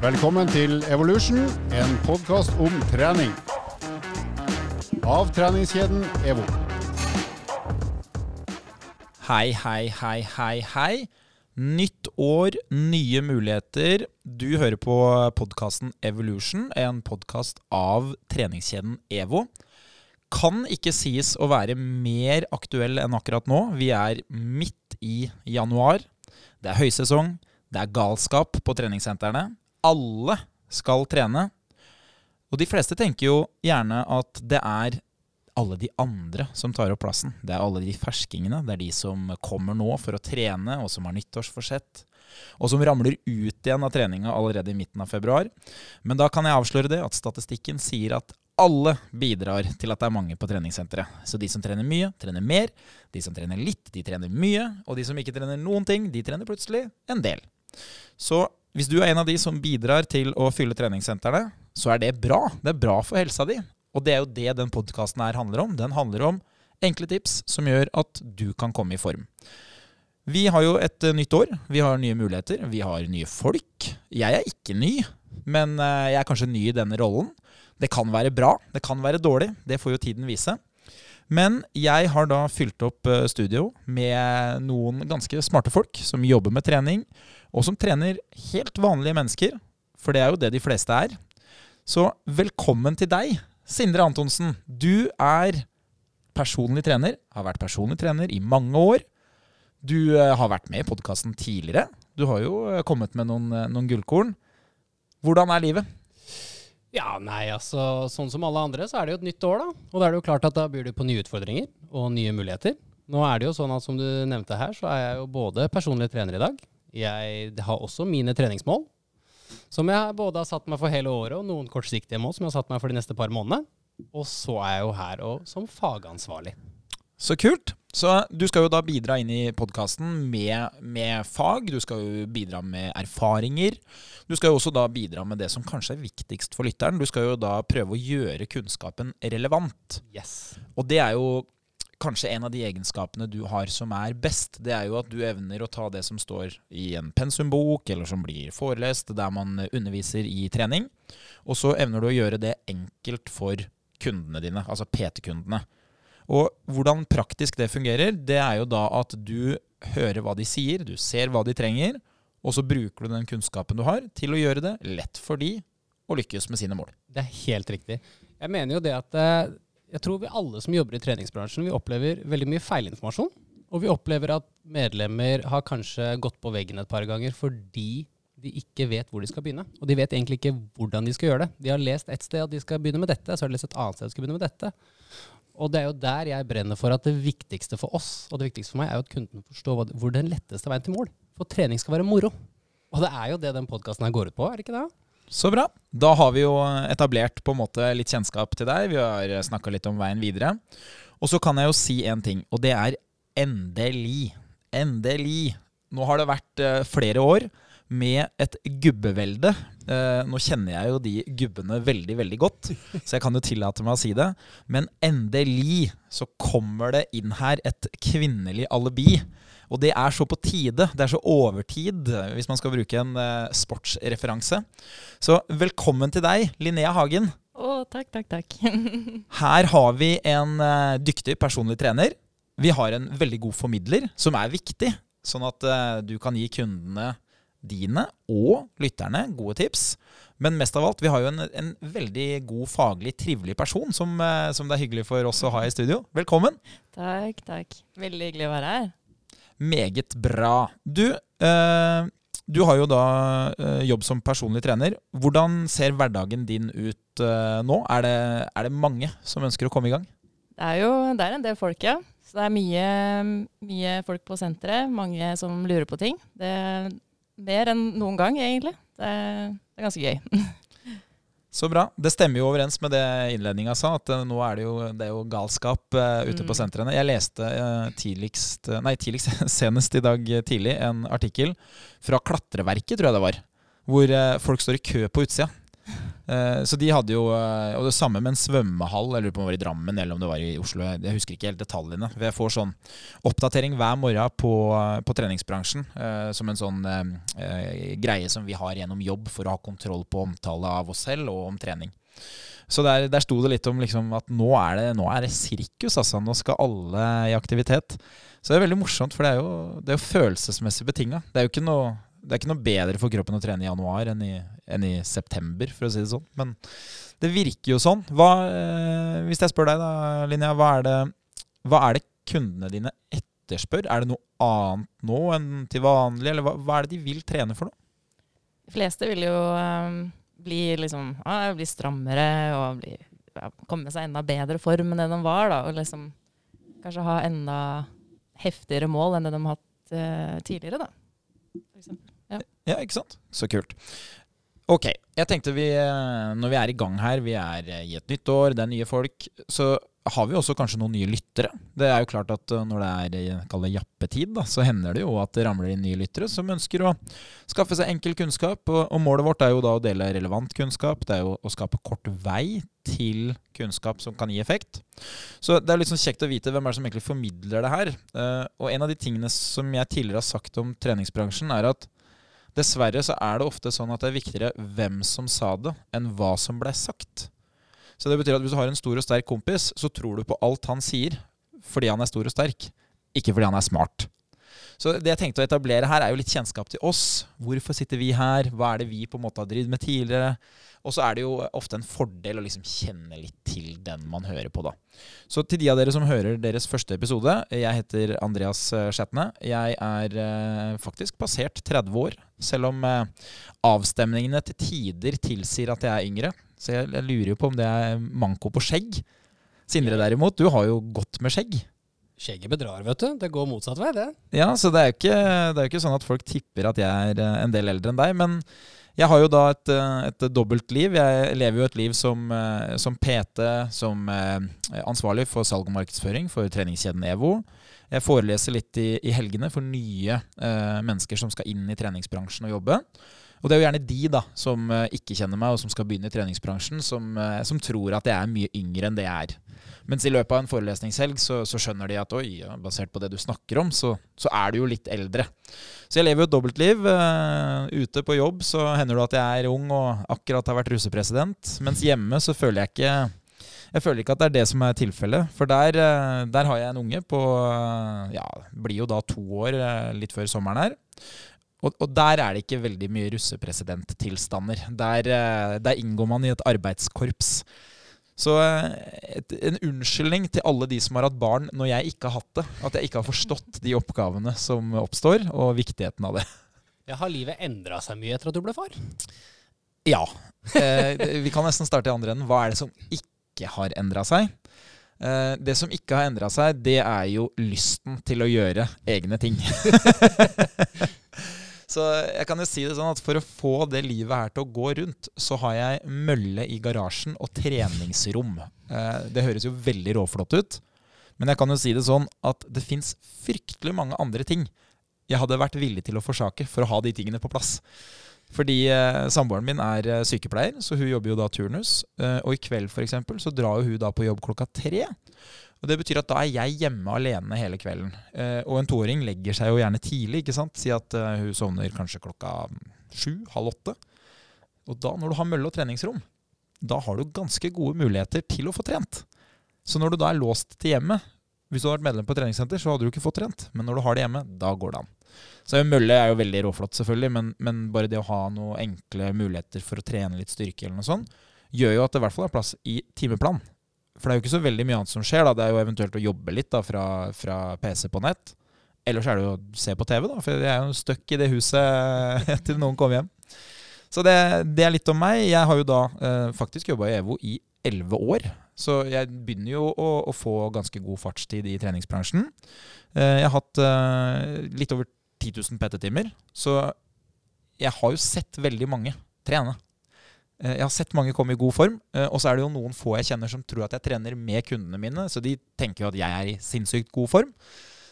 Velkommen til Evolution, en podkast om trening. Av treningskjeden EVO. Hei, hei, hei, hei, hei. Nytt år, nye muligheter. Du hører på podkasten Evolution, en podkast av treningskjeden EVO. Kan ikke sies å være mer aktuell enn akkurat nå. Vi er midt i januar. Det er høysesong. Det er galskap på treningssentrene. Alle skal trene. Og de fleste tenker jo gjerne at det er alle de andre som tar opp plassen. Det er alle de ferskingene. Det er de som kommer nå for å trene, og som har nyttårsforsett. Og som ramler ut igjen av treninga allerede i midten av februar. Men da kan jeg avsløre det at statistikken sier at alle bidrar til at det er mange på treningssenteret. Så de som trener mye, trener mer. De som trener litt, de trener mye. Og de som ikke trener noen ting, de trener plutselig en del. Så hvis du er en av de som bidrar til å fylle treningssentrene, så er det bra. Det er bra for helsa di. Og det er jo det den podkasten her handler om. Den handler om enkle tips som gjør at du kan komme i form. Vi har jo et uh, nytt år. Vi har nye muligheter. Vi har nye folk. Jeg er ikke ny, men uh, jeg er kanskje ny i denne rollen. Det kan være bra, det kan være dårlig. Det får jo tiden vise. Men jeg har da fylt opp uh, studio med noen ganske smarte folk som jobber med trening, og som trener helt vanlige mennesker. For det er jo det de fleste er. Så velkommen til deg, Sindre Antonsen. Du er personlig trener, har vært personlig trener i mange år. Du eh, har vært med i podkasten tidligere. Du har jo eh, kommet med noen, eh, noen gullkorn. Hvordan er livet? Ja, nei, altså sånn som alle andre, så er det jo et nytt år, da. Og da er det jo klart at da byr du på nye utfordringer og nye muligheter. Nå er det jo sånn at som du nevnte her, så er jeg jo både personlig trener i dag. Jeg har også mine treningsmål, som jeg både har satt meg for hele året, og noen kortsiktige mål som jeg har satt meg for de neste par månedene. Og så er jeg jo her og, som fagansvarlig. Så kult. Så du skal jo da bidra inn i podkasten med, med, fag. Du skal jo bidra med erfaringer. Du skal jo også da bidra med det som kanskje er viktigst for lytteren. Du skal jo da prøve å gjøre kunnskapen relevant. Yes. Og det er jo kanskje en av de egenskapene du har som er best, det er jo at du evner å ta det som står i en pensumbok, eller som blir forelest der man underviser i trening, og så evner du å gjøre det enkelt for kundene dine, altså PT-kundene. Og hvordan praktisk det fungerer, det er jo da at du hører hva de sier, du ser hva de trenger, og så bruker du den kunnskapen du har, til å gjøre det lett for de å lykkes med sine mål. Det er helt riktig. Jeg mener jo det at eh, jeg tror vi alle som jobber i treningsbransjen, vi opplever veldig mye feilinformasjon. Og vi opplever at medlemmer har kanskje gått på veggen et par ganger fordi de ikke vet hvor de skal begynne. Og de vet egentlig ikke hvordan de skal gjøre det. De har lest et sted at de skal begynne med dette, så har de lest et annet sted at de skal begynne med dette. Og det er jo der jeg brenner for at det viktigste for oss og det viktigste for meg er jo at kunden forstår hvor den letteste veien til mål. For trening skal være moro. Og det er jo det den podkasten her går ut på, er det ikke det? Så bra. Da har vi jo etablert på en måte litt kjennskap til deg. Vi har snakka litt om veien videre. Og så kan jeg jo si én ting, og det er endelig. Endelig. Nå har det vært uh, flere år med et gubbevelde. Uh, nå kjenner jeg jo de gubbene veldig, veldig godt, så jeg kan jo tillate meg å si det. Men endelig så kommer det inn her et kvinnelig alibi. Og det er så på tide. Det er så overtid, hvis man skal bruke en uh, sportsreferanse. Så velkommen til deg, Linnea Hagen. Å, oh, takk, takk, takk. Her har vi en uh, dyktig personlig trener. Vi har en veldig god formidler, som er viktig. Sånn at uh, du kan gi kundene dine og lytterne gode tips. Men mest av alt, vi har jo en, en veldig god, faglig, trivelig person som, som, det er hyggelig for oss å ha i studio. Velkommen. Takk, takk. Veldig hyggelig å være her. Meget bra. Du, eh, du har jo da eh, jobb som personlig trener. Hvordan ser hverdagen din ut eh, nå? Er det, er det, mange som ønsker å komme i gang? Det er jo det er en del folk, ja. Så det er mye, mye folk på senteret. Mange som lurer på ting. Det mer enn noen gang, egentlig. Det det er ganske gøy. Så bra. Det stemmer jo overens med det innledninga sa, at uh, nå er det jo, det er jo galskap uh, ute mm. på sentrene. Jeg leste uh, tidligst, nei, tidligst, senest i dag tidlig en artikkel fra Klatreverket, tror jeg det var, hvor folk står i kø på utsida. Eh, Så de hadde jo eh, Og det samme med en svømmehall, jeg lurer på om det var i Drammen eller om det var i Oslo. Jeg husker ikke helt detaljene. For jeg får sånn oppdatering hver morgen på, på treningsbransjen. eh, Som en sånn eh, eh, greie som vi har gjennom jobb for å ha kontroll på omtale av oss selv og om trening. Så der, der sto det litt om liksom at nå er, det, nå er det sirkus, altså. Nå skal alle i aktivitet. Så det er veldig morsomt, for det er jo, det er jo følelsesmessig betinga. Det er jo ikke noe, det er ikke noe bedre for kroppen å trene i januar enn i, enn i september, for å si det sånn. Men det virker jo sånn. Hva, eh, hvis jeg spør deg da, Linja, hva er, det, hva er det kundene dine etterspør? Er det noe annet nå enn til vanlig, eller hva, hva er det de vil trene for noe? De fleste vil jo eh, bli liksom ja, bli strammere og bli, ja, komme seg enda bedre form enn det de var. da, Og liksom kanskje ha enda heftigere mål enn det de har hatt eh, tidligere. da, for eksempel. Ja, ikke sant? Så kult. Ok, jeg tenkte vi, eh, når vi er i gang her, vi er eh, i et nytt år, det er nye folk, så har vi også kanskje noen nye lyttere. Det er jo klart at eh, når det er det jappetid, da, så hender det jo at det ramler inn nye lyttere som ønsker å skaffe seg enkel kunnskap. Og, målet vårt er jo da å dele relevant kunnskap. Det er jo å skape kort vei til kunnskap som kan gi effekt. Så det er sånn kjekt å vite hvem er det som egentlig formidler det her. Og en av de tingene som jeg tidligere har sagt om treningsbransjen, er at Dessverre så er det ofte sånn at det er viktigere hvem som sa det, enn hva som blei sagt. Så det betyr at hvis du har en stor og sterk kompis, så tror du på alt han sier fordi han er stor og sterk, ikke fordi han er smart. Så det jeg tenkte å etablere her, er jo litt kjennskap til oss. Hvorfor sitter vi her? Hva er det vi på en måte har drevet med tidligere? Og så er det jo ofte en fordel å liksom kjenne litt til den man hører på, da. Så til de av dere som hører deres første episode, jeg heter Andreas eh, Skjetne. Jeg er eh, faktisk passert 30 år, selv om eh, avstemningene til tider tilsier at jeg er yngre. Så jeg, lurer jo på om det er manko på skjegg. Sindre derimot, du har jo godt med skjegg. Skjegget bedrar, vet du. Det går motsatt vei, det. Ja, så det er jo ikke, ikke sånn at folk tipper at jeg er en del eldre enn deg. Men jeg har jo da et, eh, et dobbeltliv. Jeg lever jo et liv som, eh, som PT, som eh, ansvarlig for salg og markedsføring for treningskjeden EVO. Jeg foreleser litt i, i helgene for nye eh, mennesker som skal inn i treningsbransjen og jobbe. Og det er jo gjerne de da, som eh, ikke kjenner meg, og som skal begynne i treningsbransjen, som, eh, som tror at jeg er mye yngre enn det jeg er. Mens i løpet av en forelesningshelg så, så skjønner de at oi, basert på det du snakker om, så, så er du jo litt eldre. Så jeg lever jo et dobbeltliv. Uh, ute på jobb så hender det at jeg er ung og akkurat har vært russepresident. Mens hjemme så føler jeg ikke jeg føler ikke at det er det som er tilfellet. For der, eh, der har jeg en unge på eh, Ja, blir jo da to år eh, litt før sommeren her. Og, og der er det ikke veldig mye russepresidenttilstander. Der, eh, der inngår man i et arbeidskorps. Så eh, et, en unnskyldning til alle de som har hatt barn når jeg ikke har hatt det. At jeg ikke har forstått de oppgavene som oppstår, og viktigheten av det. Ja, har livet endra seg mye etter at du ble far? Ja. Eh, vi kan nesten starte i andre enden. Hva er det som ikke har endra seg? Eh, det som ikke har endra seg, det er jo lysten til å gjøre egne ting. Så jeg kan jo si det sånn at for å få det livet her til å gå rundt, så har jeg mølle i garasjen og treningsrom. Eh, det høres jo veldig råflott ut, men jeg kan jo si det sånn at det fins fryktelig mange andre ting jeg hadde vært villig til å forsake for å ha de tingene på plass. Fordi eh, samboeren min er eh, sykepleier, så hun jobber jo da turnus. Eh, og i kveld for eksempel, så drar jo hun da på jobb klokka tre. Og Det betyr at da er jeg hjemme alene hele kvelden. Eh, og en toåring legger seg jo gjerne tidlig. ikke sant? Si at eh, hun sovner kanskje klokka sju, halv åtte. Og da, når du har mølle og treningsrom, da har du ganske gode muligheter til å få trent. Så når du da er låst til hjemmet Hvis du hadde vært medlem på treningssenter, så hadde du ikke fått trent. Men når du har det hjemme, da går det an. Så mølle er jo veldig råflott, selvfølgelig, men, men bare det å ha noen enkle muligheter for å trene litt styrke, eller noe sånt, gjør jo at det i hvert fall er plass i timeplan. For det er jo ikke så veldig mye annet som skjer. da. Det er jo eventuelt å jobbe litt da, fra, fra PC på nett. Ellers er det jo å se på TV, da, for jeg er jo stuck i det huset til noen kommer hjem. Så det, det er litt om meg. Jeg har jo da eh, faktisk jobba i EVO i elleve år. Så jeg begynner jo å, å få ganske god fartstid i treningsbransjen. Eh, jeg har hatt eh, litt over 10 000 PT-timer, så jeg har jo sett veldig mange trene. Eh, Jeg har sett mange komme i god form, eh, og så er det jo noen få jeg kjenner som tror at jeg trener med kundene mine, så de tenker jo at jeg er i sinnssykt god form.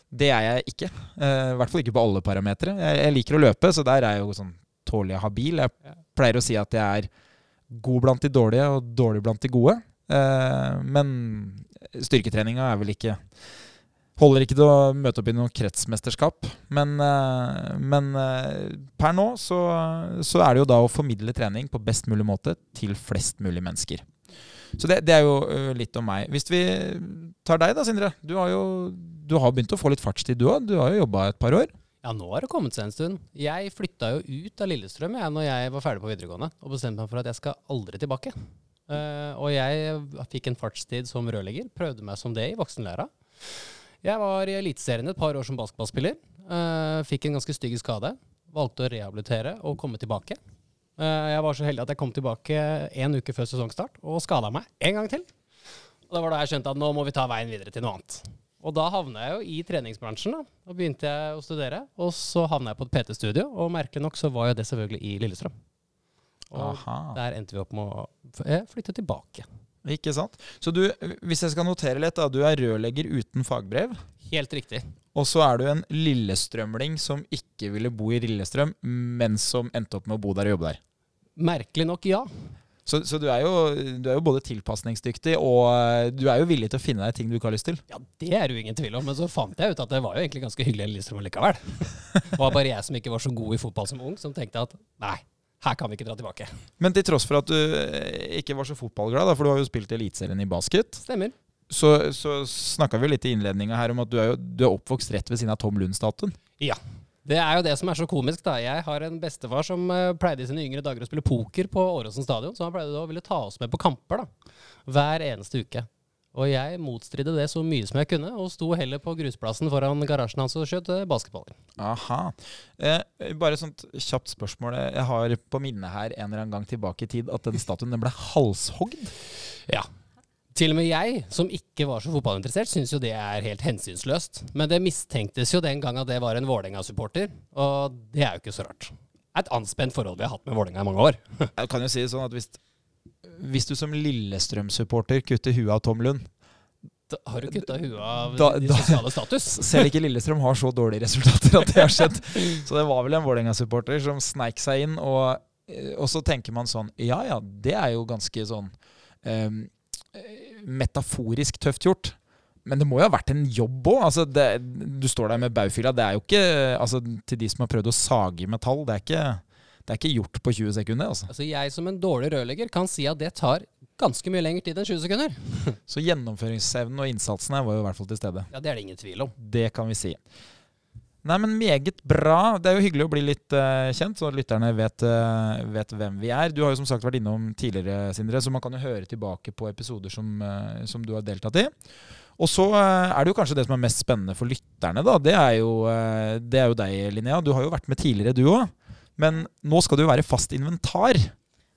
Det er jeg ikke. Eh, I hvert fall ikke på alle parametere. Jeg, liker å løpe, så der er jeg jo sånn tålelig habil. Jeg pleier å si at jeg er god blant de dårlige og dårlig blant de gode. Men styrketreninga er vel ikke Holder ikke til å møte opp i noe kretsmesterskap. Men, eh, men eh, per nå så, så er det jo da å formidle trening på best mulig måte til flest mulig mennesker. Så det, det er jo litt om meg. Hvis vi tar deg da, Sindre. Du har jo du har begynt å få litt fartstid, du òg. Du har jo jobba et par år. Ja, nå har det kommet seg en stund. Jeg flytta jo ut av Lillestrøm jeg, når jeg var ferdig på videregående, og bestemte meg for at jeg skal aldri tilbake. Uh, og jeg fikk en fartstid som rørlegger. Prøvde meg som det i voksenlæra. Jeg var i Eliteserien et par år som basketballspiller. Uh, fikk en ganske stygg skade. Valgte å rehabilitere og komme tilbake. Uh, jeg var så heldig at jeg kom tilbake en uke før sesongstart og skada meg en gang til. Og Det var da jeg skjønte at nå må vi ta veien videre til noe annet. Og da havna jeg jo i treningsbransjen. Da Da begynte jeg å studere, og så havna jeg på et PT-studio. Og merkelig nok så var jo det selvfølgelig i Lillestrøm. Og Aha. der endte vi opp med å eh, flytte tilbake. Ikke sant? Så du, hvis jeg skal notere litt, da. Du er rørlegger uten fagbrev. Helt riktig. Og så er du en lillestrømling som ikke ville bo i Lillestrøm, men som endte opp med å bo der og jobbe der. Merkelig nok, ja. Så, så du, er jo, du er jo både tilpasningsdyktig og eh, du er jo villig til å finne deg ting du ikke har lyst til. Ja, Det er det jo ingen tvil om, men så fant jeg ut at det var jo egentlig ganske hyggelig i Lillestrøm likevel. Det var bare jeg som ikke var så god i fotball som ung, som tenkte at nei, her kan vi ikke dra tilbake. Men til tross for at du eh, ikke var så fotballglad, for du har jo spilt i Eliteserien i basket, Stemmer. så, så snakka vi litt i innledninga her om at du er, jo, du er oppvokst rett ved siden av Tom Lund-statuen. Ja. Det er jo det som er så komisk, da. Jeg har en bestefar som eh, pleide i sine yngre dager å spille poker på Åråsen stadion, så han pleide å ville ta oss med på kamper da, hver eneste uke. Og jeg motstridde det så mye som jeg kunne, og sto heller på grusplassen foran garasjen hans og skjøt eh, basketballer. Aha. Eh, bare sånt kjapt spørsmål. Jeg har på minnet her en eller annen gang tilbake i tid at den statuen den ble halshogd. Ja. Til og med jeg, som ikke var så fotballinteressert, syns jo det er helt hensynsløst. Men det mistenktes jo den gang at det var en Vålerenga-supporter, og det er jo ikke så rart. Det er et anspent forhold vi har hatt med Vålerenga i mange år. Jeg kan jo si det sånn at hvis, hvis du som Lillestrøm-supporter kutter huet av Tom Lund Da har du kutta huet av Da- da- sosiale status. Selv ikke Lillestrøm har så dårlige resultater at det har skjedd. Så det var vel en Vålerenga-supporter som sneik seg inn, og, eh, og så tenker man sånn Ja ja, det er jo ganske sånn eh, metaforisk tøft gjort. Men det må jo ha vært en jobb òg. Altså, det- du står der med baufila. Det er jo ikke altså, Til de som har prøvd å sage metall, det er ikke, det er ikke gjort på 20 sekunder. Altså. Altså Jeg som en dårlig rørlegger kan si at det tar ganske mye lengre tid enn 20 sekunder. Så gjennomføringsevnen og innsatsen her var jo i hvert fall til stede. Ja, Det er det ingen tvil om. Det kan vi si. Nei, men meget bra. Det er jo hyggelig å bli litt uh, kjent, så lytterne vet, uh, vet hvem vi er. Du har jo som sagt vært innom tidligere, Sindre, så man kan jo høre tilbake på episoder som, uh, som du har deltatt i. Og så er det jo kanskje det som er mest spennende for lytterne, da. Det er jo, det er jo deg, Linnea. Du har jo vært med tidligere, du òg. Men nå skal du jo være fast inventar.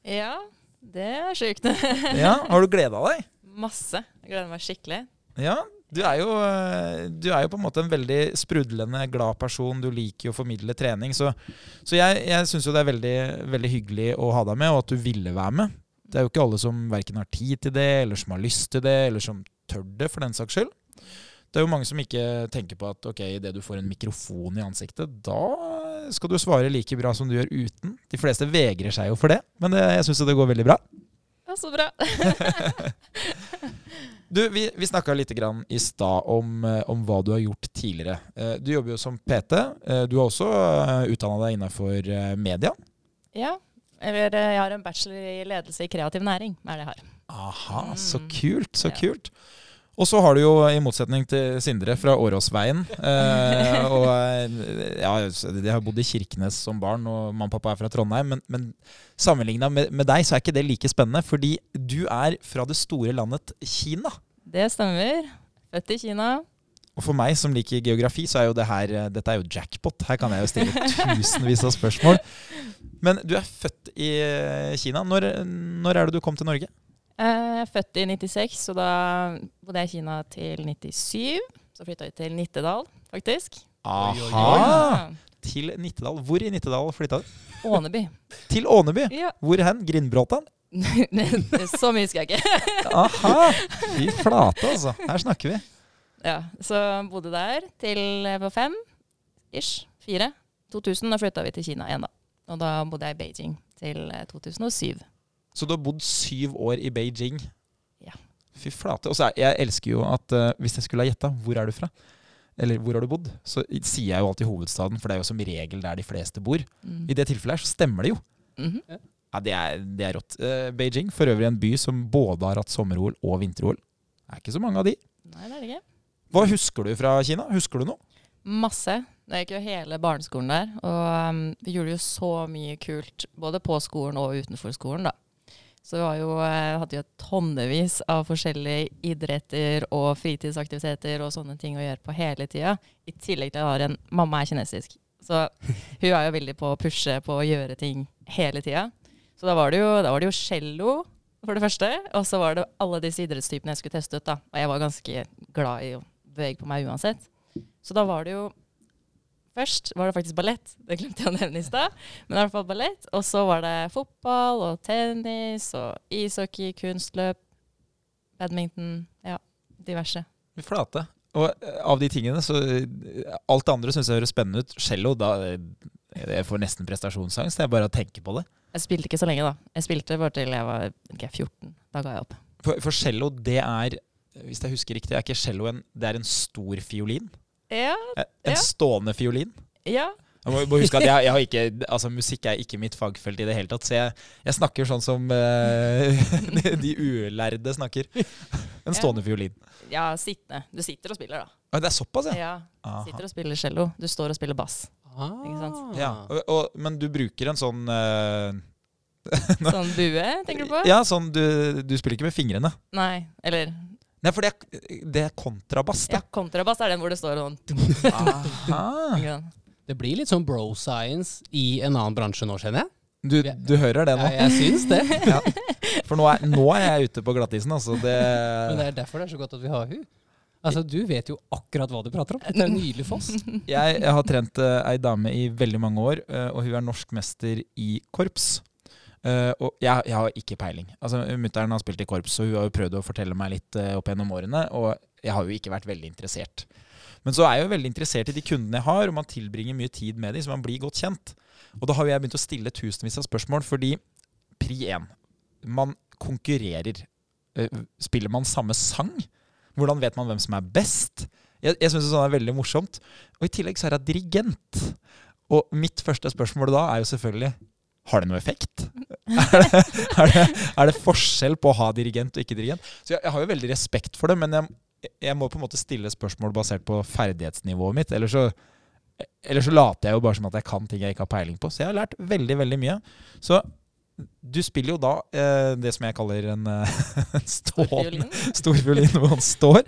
Ja, det er sjukt. Ja, Har du gleda deg? Masse. Jeg gleder meg skikkelig. Ja, du er, jo, eh, du er jo på en måte en veldig sprudlende, glad person. Du liker jo å formidle trening. Så, så jeg, jeg syns jo det er veldig, veldig hyggelig å ha deg med, og at du ville være med. Det er jo ikke alle som verken har tid til det, eller som har lyst til det, eller som tør det, for den saks skyld. Det er jo mange som ikke tenker på at ok, idet du får en mikrofon i ansiktet, da skal du svare like bra som du gjør uten. De fleste vegrer seg jo for det, men det, jeg syns det går veldig bra. Ja, så bra. Du, Vi, vi snakka litt grann i stad om, eh, om hva du har gjort tidligere. Eh, Du jobber jo som PT. Eh, Du har også utdanna deg innafor eh, media. Ja. Eller eh, jeg har en bachelor i ledelse i kreativ næring. er det jeg har. Aha, så Mm. kult, så Ja. kult. Og så har du jo, i motsetning til Sindre, fra Åråsveien eh, og eh, ja, Jeg har bodd i Kirkenes som barn, og mamma og pappa er fra Trondheim. Men, men sammenligna med, med deg, så er ikke det like spennende. Fordi du er fra det store landet Kina. Det stemmer. Født i Kina. Og for meg som liker geografi, så er jo det her eh, Dette er jo jackpot. Her kan jeg jo stille tusenvis av spørsmål. Men du er født i Kina. Når, når er det du kom til Norge? Eh, Jeg er født i 96, så da bodde jeg i Kina til 97. Så flytta vi til Nittedal, faktisk. Oi, oi, oi. Aha! Til Nittedal. Hvor i Nittedal flytta du? Åneby. Til Åneby. Ja. Hvor hen? Grindbråten? Så mye husker jeg ikke. Aha! Fy flate, altså. Her snakker vi. Ja, Så bodde der til jeg var fem, ish. Fire. 2000, da flytta vi til Kina igjen, da. Og da bodde jeg i Beijing til eh, 2007. Så du har bodd syv år i Beijing. Ja. Fy flate. Og så er, jeg elsker jo at uh, hvis jeg skulle ha gjetta hvor er du fra, eller hvor har du bodd, så sier jeg jo alltid hovedstaden, for det er jo som regel der de fleste bor. Mm. I det tilfellet her så stemmer det jo. Mhm. Ja, Det er, det er rått. Uh, Beijing, for øvrig en by som både har hatt sommer-OL og vinter-OL. Det er ikke så mange av de. Nei, det er det ikke. Hva husker du fra Kina? Husker du noe? Masse. Jeg gikk jo hele barneskolen der, og um, vi gjorde jo så mye kult både på skolen og utenfor skolen, da. Så vi jo, eh, hadde jo tonnevis av forskjellige idretter og fritidsaktiviteter og sånne ting å gjøre på hele tida. I tillegg til at jeg har en mamma er kinesisk. Så hun er jo veldig på å pushe på å gjøre ting hele tida. Så da var det jo, da var det jo cello, for det første. Og så var det alle disse idrettstypene jeg skulle teste ut. da. Og jeg var ganske glad i å bevege på meg uansett. Så da var det jo Først var det faktisk ballett. Det glemte jeg å nevne i stad. Men i hvert fall ballett. Og så var det fotball og tennis og ishockey, kunstløp, badminton. Ja, diverse. Flate. Og eh, av de tingene, så eh, Alt det andre syns jeg høres spennende ut. Cello, da eh, Jeg får nesten prestasjonsangst. Det er bare å tenke på det. Jeg spilte ikke så lenge, da. Jeg spilte bare til jeg var okay, 14. Da ga jeg opp. For, for cello, det er Hvis jeg husker riktig, er ikke cello en Det er en stor fiolin? Ja. Eh, En Ja. stående fiolin? ja. Jeg må, må huske at jeg, jeg har ikke, altså Musikk er ikke mitt fagfelt i det hele tatt, så jeg, jeg snakker sånn som uh, de, de ulærde snakker. En stående fiolin. Ja, sittende. Du sitter og spiller, da. Det er såpass, ja? Ja. Sitter og spiller cello. Du står og spiller bass. Ikke sant? ja. Og, og, men du bruker en sånn uh, Sånn bue, tenker du på? Ja, sånn du, du spiller ikke med fingrene. Nei, eller Nei, for det er, det er kontrabass, ja, kontrabass er den hvor det står sånn Aha. Det blir litt sånn bro science i en annen bransje nå, kjenner jeg. Du, du hører det nå? Ja, jeg syns det. For nå er, nå er jeg ute på glattisen, altså. Det, Men det er derfor det er så godt at vi har hun. Altså, Du vet jo akkurat hva du prater om. Det er en for oss. jeg, jeg har trent uh, ei dame i veldig mange år, uh, og hun er norsk mester i korps. Eh, og jeg, jeg har ikke peiling. Altså, Mutter'n har spilt i korps, og hun har jo prøvd å fortelle meg litt uh, opp gjennom årene. Og jeg har jo ikke vært veldig interessert. Men så er jeg jo veldig interessert i de kundene jeg har, og man tilbringer mye tid med dem, så man blir godt kjent. Og da har jo jeg begynt å stille tusenvis av spørsmål, fordi pri én Man konkurrerer. Uh, Spiller man samme sang? Hvordan vet man hvem som er best? Jeg, jeg syns sånn er veldig morsomt. Og i tillegg så er jeg dirigent. Og mitt første spørsmål da er jo selvfølgelig har det noe effekt? Er det, er, det, er det forskjell på å ha dirigent og ikke dirigent? Så jeg, jeg har jo veldig respekt for det, men jeg, jeg må på en måte stille spørsmål basert på ferdighetsnivået mitt. Eller så, eller så later jeg jo bare som at jeg kan ting jeg ikke har peiling på. Så jeg har lært veldig, veldig mye. Så du spiller jo da eh, det som jeg kaller en, eh, en stående storfiolin hvor man står.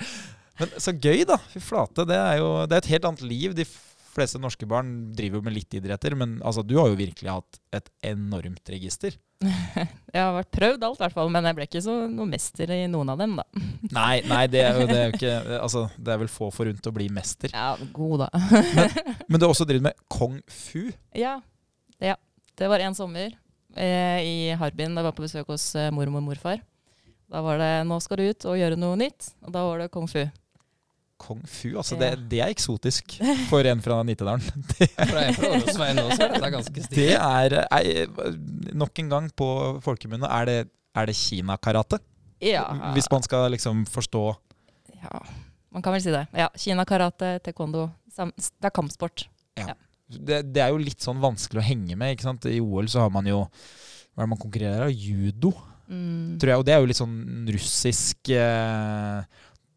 Men så gøy, da. Fy flate. Det er jo det er et helt annet liv. De fleste norske barn driver jo med litt idretter, men altså, du har jo virkelig hatt et enormt register. Jeg har vært prøvd alt, i hvert fall, men jeg ble ikke så noe mester i noen av dem, da. Nei, nei det er jo det er jo ikke Altså, det er vel få forunt å bli mester. Ja, god, da. Men du har også drevet med kung fu. Ja. ja. Det var en sommer eh, i Harbin. Da jeg var på besøk hos eh, mormor og morfar. Da var det 'nå skal du ut og gjøre noe nytt', og da var det kung fu. Kung fu, altså. Ja. Det, det er eksotisk for en fra Nittedalen. Det, For jeg er er det det er ei, Nok en gang på folkemunne, er det, er det Kina-karate? Ja. Hvis man skal liksom forstå ja. Man kan vel si det. Ja, Kina, karate, taekwondo. Det er kampsport. det, det er jo litt sånn vanskelig å henge med. ikke sant? I OL så har man jo Hva er det man konkurrerer av? Judo, Mm. tror jeg. Og det er jo litt sånn russisk eh,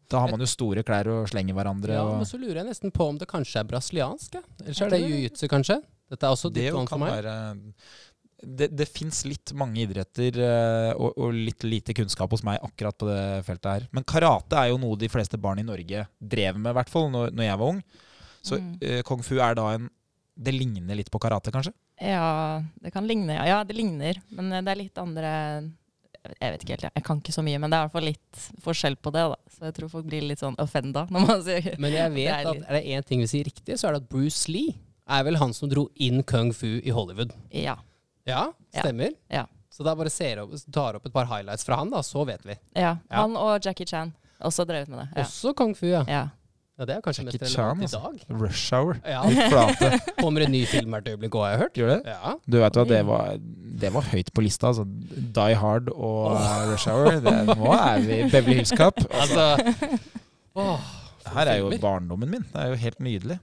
Da har man jo store klær og slenger hverandre. Ja, og men så lurer jeg nesten på om det kanskje er brasiliansk. Eller så er det jiu-jitsu, kanskje. Dette er også ditt vann for meg. være Det, det fins litt mange idretter eh, og, og litt lite kunnskap hos meg akkurat på det feltet her. Men karate er jo noe de fleste barn i Norge drev med, i hvert fall når, når jeg var ung. Så Mm. uh, kung fu er da en Det ligner litt på karate, kanskje? Ja, det kan ligne. Ja, ja det ligner. Men eh, det er litt andre Jeg vet ikke helt, jeg. jeg kan ikke så mye. Men det er i hvert fall litt forskjell på det. da. Så jeg tror folk blir litt sånn offenda når man sier Men jeg vet Det er at er det én ting vi sier riktig, så er det at Bruce Lee er vel han som dro inn kung fu i Hollywood. Ja. Ja, Ja. stemmer. Ja. Så da bare ser opp, tar opp et par highlights fra han, da, så vet vi. ja. Ja. Han og Jackie Chan også drevet med det. Ja. Også kung fu, ja. ja. Ja, Det er kanskje mest relevant Chan, i dag. Rush Hour. Ja, flate. Kommer en ny film hvert øyeblikk òg, har jeg hørt. Gjør det? Ja. Du vet hva, det var, det var høyt på lista. Altså. Die Hard og oh. Rush Hour. Det, nå er vi Beverly Hills Cup. Altså, Altså Åh, her er jo filmer. barndommen min. Det er jo helt nydelig.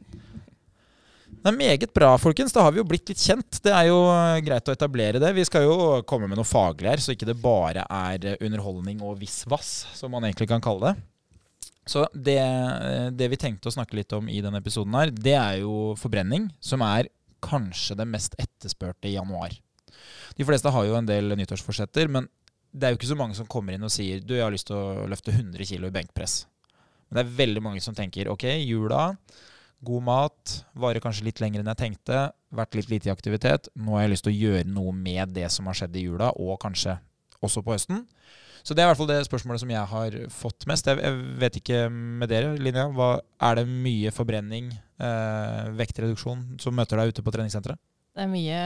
Det er meget bra, folkens. Da har vi jo blitt litt kjent. Det er jo eh, greit å etablere det. Vi skal jo komme med noe faglig her, så ikke det bare er eh, underholdning og visvas, som man egentlig kan kalle det. Så det, eh, det vi tenkte å snakke litt om i denne episoden her, det er jo forbrenning, som er kanskje det mest etterspurte i januar. De fleste har jo en del nyttårsforsetter, men det er jo ikke så mange som kommer inn og sier du, jeg har lyst til å løfte 100 kg i benkpress. Men det er veldig mange som tenker ok, jula, god mat, varer kanskje litt lenger enn jeg tenkte, vært litt lite i aktivitet. Nå har jeg lyst til å gjøre noe med det som har skjedd i jula, og kanskje også på høsten. Så det er i hvert fall det spørsmålet som jeg har fått mest. Jeg, jeg vet ikke med dere, Linja. Hva, er det mye forbrenning, eh, vektreduksjon, som møter deg ute på treningssenteret? Det er mye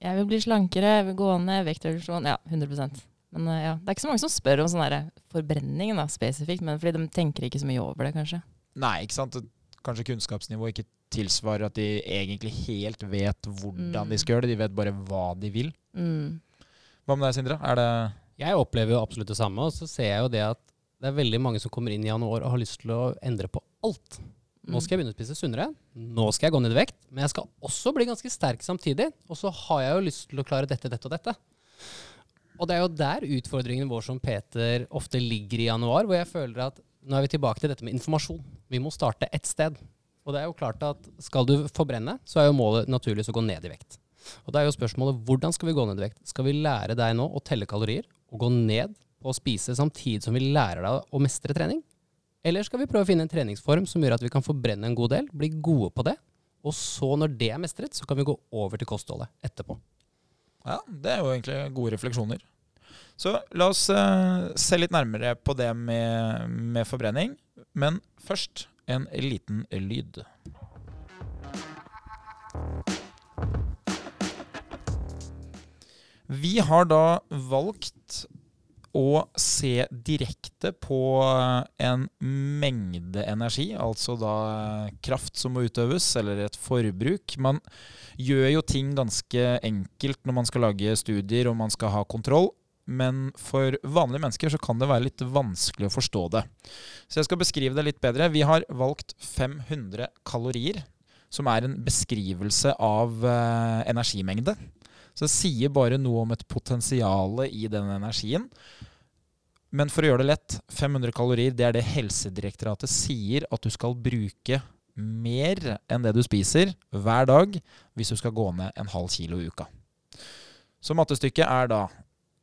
Jeg vil bli slankere, jeg vil gå ned, vektreduksjon. Ja, 100% Men eh, ja, det er ikke så mange som spør om sånn forbrenning da, spesifikt, men fordi de tenker ikke så mye over det, kanskje. Nei, ikke sant. Kanskje kunnskapsnivået ikke tilsvarer at de egentlig helt vet hvordan Mm. de skal gjøre det. De vet bare hva de vil. Mm. Hva med deg, Sindre? Er det Jeg opplever jo absolutt det samme, og så ser jeg jo det at det er veldig mange som kommer inn i januar og har lyst til å endre på alt. Nå Mm. skal jeg begynne å spise sunnere, nå skal jeg gå ned i vekt, men jeg skal også bli ganske sterk samtidig. Og så har jeg jo lyst til å klare dette, dette og dette. Og det er jo der utfordringen vår som Peter ofte ligger i januar, hvor jeg føler at nå er vi tilbake til dette med informasjon. Vi må starte ett sted. Og det er jo klart at skal du forbrenne, så er jo målet naturligvis å gå ned i vekt. Og da er jo spørsmålet hvordan skal vi gå ned i vekt? Skal vi lære deg nå å telle kalorier og gå ned på å spise samtidig som vi lærer deg å mestre trening? Eller skal vi prøve å finne en treningsform som gjør at vi kan forbrenne en god del, bli gode på det, og så når det er mestret, så kan vi gå over til kostholdet etterpå. Ja, det er jo egentlig gode refleksjoner. Så la oss uh, se litt nærmere på det med, med forbrenning. Men først en liten lyd. Vi har da valgt å se direkte på en mengde energi, altså da kraft som må utøves, eller et forbruk. Man gjør jo ting ganske enkelt når man skal lage studier og man skal ha kontroll. Men for vanlige mennesker så kan det være litt vanskelig å forstå det. Så jeg skal beskrive det litt bedre. Vi har valgt 500 kalorier, som er en beskrivelse av eh, energimengde. Så det sier bare noe om et potensial i den energien. Men for å gjøre det lett, 500 kalorier det er det Helsedirektoratet sier at du skal bruke mer enn det du spiser hver dag hvis du skal gå ned en halv kilo i uka. Så mattestykket er da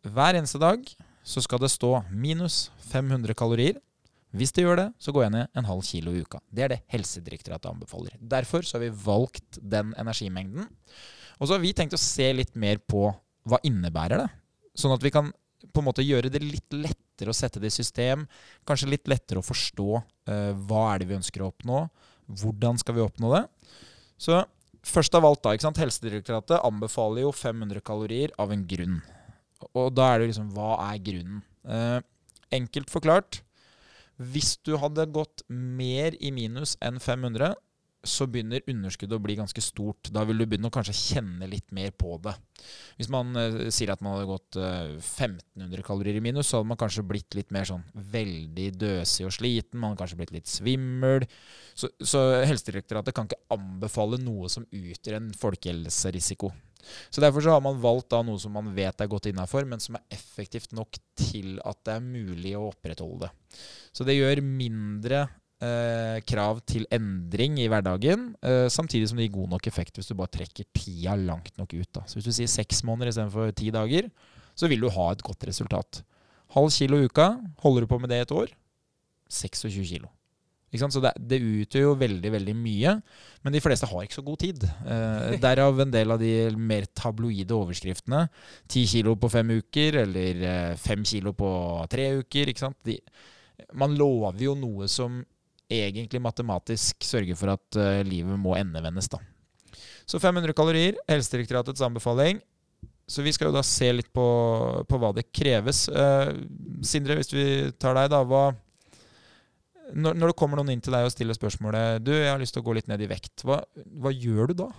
hver eneste dag så skal det stå minus 500 kalorier. Hvis det gjør det, så går jeg ned en halv kilo i uka. Det er det Helsedirektoratet anbefaler. Derfor så har vi valgt den energimengden. Og så har vi tenkt å se litt mer på hva innebærer det. Sånn at vi kan på en måte gjøre det litt lettere å sette det i system. Kanskje litt lettere å forstå eh, hva er det vi ønsker å oppnå. Hvordan skal vi oppnå det? Så først av alt da, ikke sant? Helsedirektoratet anbefaler jo 500 kalorier av en grunn. Og da er det jo liksom, hva er grunnen? Eh, enkelt forklart, hvis du hadde gått mer i minus enn 500, så begynner underskuddet å bli ganske stort. Da vil du begynne å kanskje kjenne litt mer på det. Hvis man eh, sier at man hadde gått eh, 1500 kalorier i minus, så hadde man kanskje blitt litt mer sånn veldig døsig og sliten. Man hadde kanskje blitt litt svimmel. Så, så Helsedirektoratet kan ikke anbefale noe som utgjør en folkehelserisiko. Så Derfor så har man valgt da noe som man vet er godt innafor, men som er effektivt nok til at det er mulig å opprettholde det. Så det gjør mindre eh, krav til endring i hverdagen, eh, samtidig som det gir god nok effekt hvis du bare trekker tida langt nok ut. Da. Så Hvis du sier seks måneder istedenfor ti dager, så vil du ha et godt resultat. Halv kilo i uka, holder du på med det et år, 26 kilo. Så det, det utgjør jo veldig veldig mye, men de fleste har ikke så god tid. Eh, derav en del av de mer tabloide overskriftene. 10 kilo på fem uker, eller fem 5 kilo på tre uker. De, man lover jo noe som egentlig matematisk sørge for at uh, livet må endevendes. Da. Så 500 kalorier, Helsedirektoratets anbefaling. Så vi skal jo da se litt på, på hva det kreves. Uh, Sindre, hvis vi tar deg, da. Hva, når, når det kommer noen inn til deg og stiller spørsmålet Du, jeg har lyst til å gå litt ned i vekt. Hva, hva gjør du da?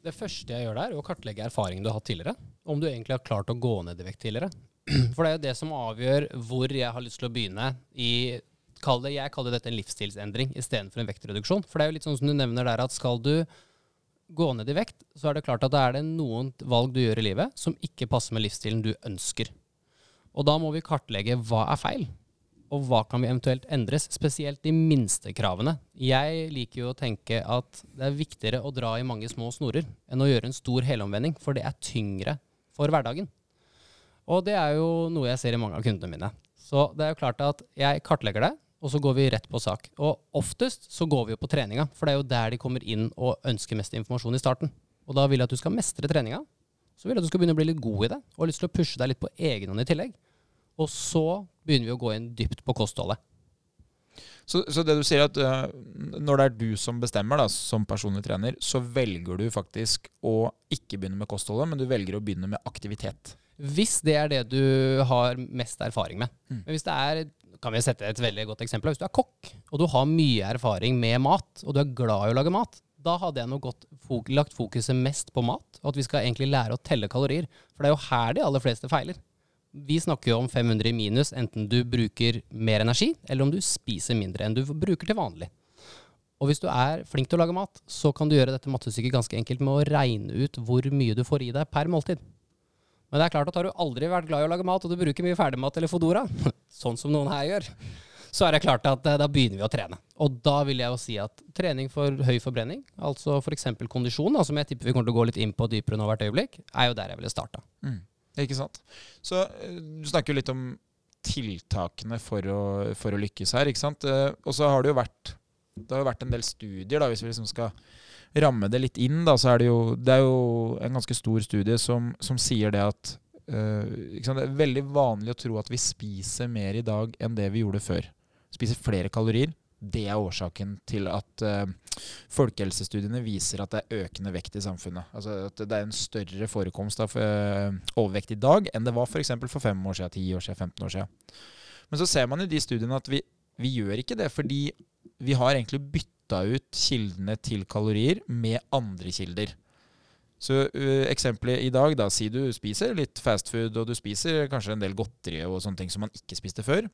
Det første jeg gjør der, er å kartlegge erfaringen du har hatt tidligere. Om du egentlig har klart å gå ned i vekt tidligere. For det er jo det som avgjør hvor jeg har lyst til å begynne i kall det, Jeg kaller dette en livsstilsendring istedenfor en vektreduksjon. For det er jo litt sånn som du nevner der, at skal du gå ned i vekt, så er det klart at det er det noen valg du gjør i livet som ikke passer med livsstilen du ønsker. Og da må vi kartlegge hva er feil, og hva kan vi eventuelt endres, spesielt de minste kravene. Jeg liker jo å tenke at det er viktigere å dra i mange små snorer enn å gjøre en stor helomvending, for det er tyngre for hverdagen. Og det er jo noe jeg ser i mange av kundene mine. Så det er jo klart at jeg kartlegger det, og så går vi rett på sak. Og oftest så går vi jo på treninga, for det er jo der de kommer inn og ønsker mest informasjon i starten. Og da vil jeg at du skal mestre treninga. Så vil jeg at du skal begynne å bli litt god i det, og har lyst til å pushe deg litt på egen hånd i tillegg. Og så begynner vi å gå inn dypt på kostholdet. Så, så det du sier at uh, når det er du som bestemmer da, som personlig trener, så velger du faktisk å ikke begynne med kostholdet, men du velger å begynne med aktivitet. Hvis det er det du har mest erfaring med. Mm. Men hvis det er kan vi sette et veldig godt eksempel. Hvis du er kokk, og du har mye erfaring med mat, og du er glad i å lage mat, da hadde jeg nok fok lagt fokuset mest på mat, og at vi skal egentlig lære å telle kalorier. For det er jo her de aller fleste feiler. Vi snakker jo om 500 i minus, enten du bruker mer energi, eller om du spiser mindre enn du bruker til vanlig. Og hvis du er flink til å lage mat, så kan du gjøre dette mattestykket ganske enkelt med å regne ut hvor mye du får i deg per måltid. Men det er klart at har du aldri vært glad i å lage mat, og du bruker mye ferdigmat eller Fodora, sånn som noen her gjør, så er det klart at eh, da begynner vi å trene. Og da vil jeg jo si at trening for høy forbrenning, altså f.eks. kondisjon, da, som jeg tipper vi kommer til å gå litt inn på dypere nå hvert øyeblikk, er jo der jeg ville starta. Mm. Ikke sant? Så eh, du snakker jo litt om tiltakene for å, for å lykkes her, ikke sant? Eh, og så har det jo vært det har jo vært en del studier, da, hvis vi liksom skal ramme det litt inn, da, så er det jo, det er jo en ganske stor studie som, som sier det at uh, Det er veldig vanlig å tro at vi spiser mer i dag enn det vi gjorde før. Spiser flere kalorier. Det er årsaken til at uh, folkehelsestudiene viser at det er økende vekt i samfunnet. Altså at det er en større forekomst av uh, overvekt i dag enn det var f.eks. For, for fem år siden, ti år siden, 15 år siden. Men så ser man i de studiene at vi, vi gjør ikke det fordi vi har egentlig bytta ut kildene til kalorier med andre kilder. Så uh, eksempelet i dag, da, si du spiser litt fast food, og du spiser kanskje en del godteri og sånne ting som man ikke spiste før.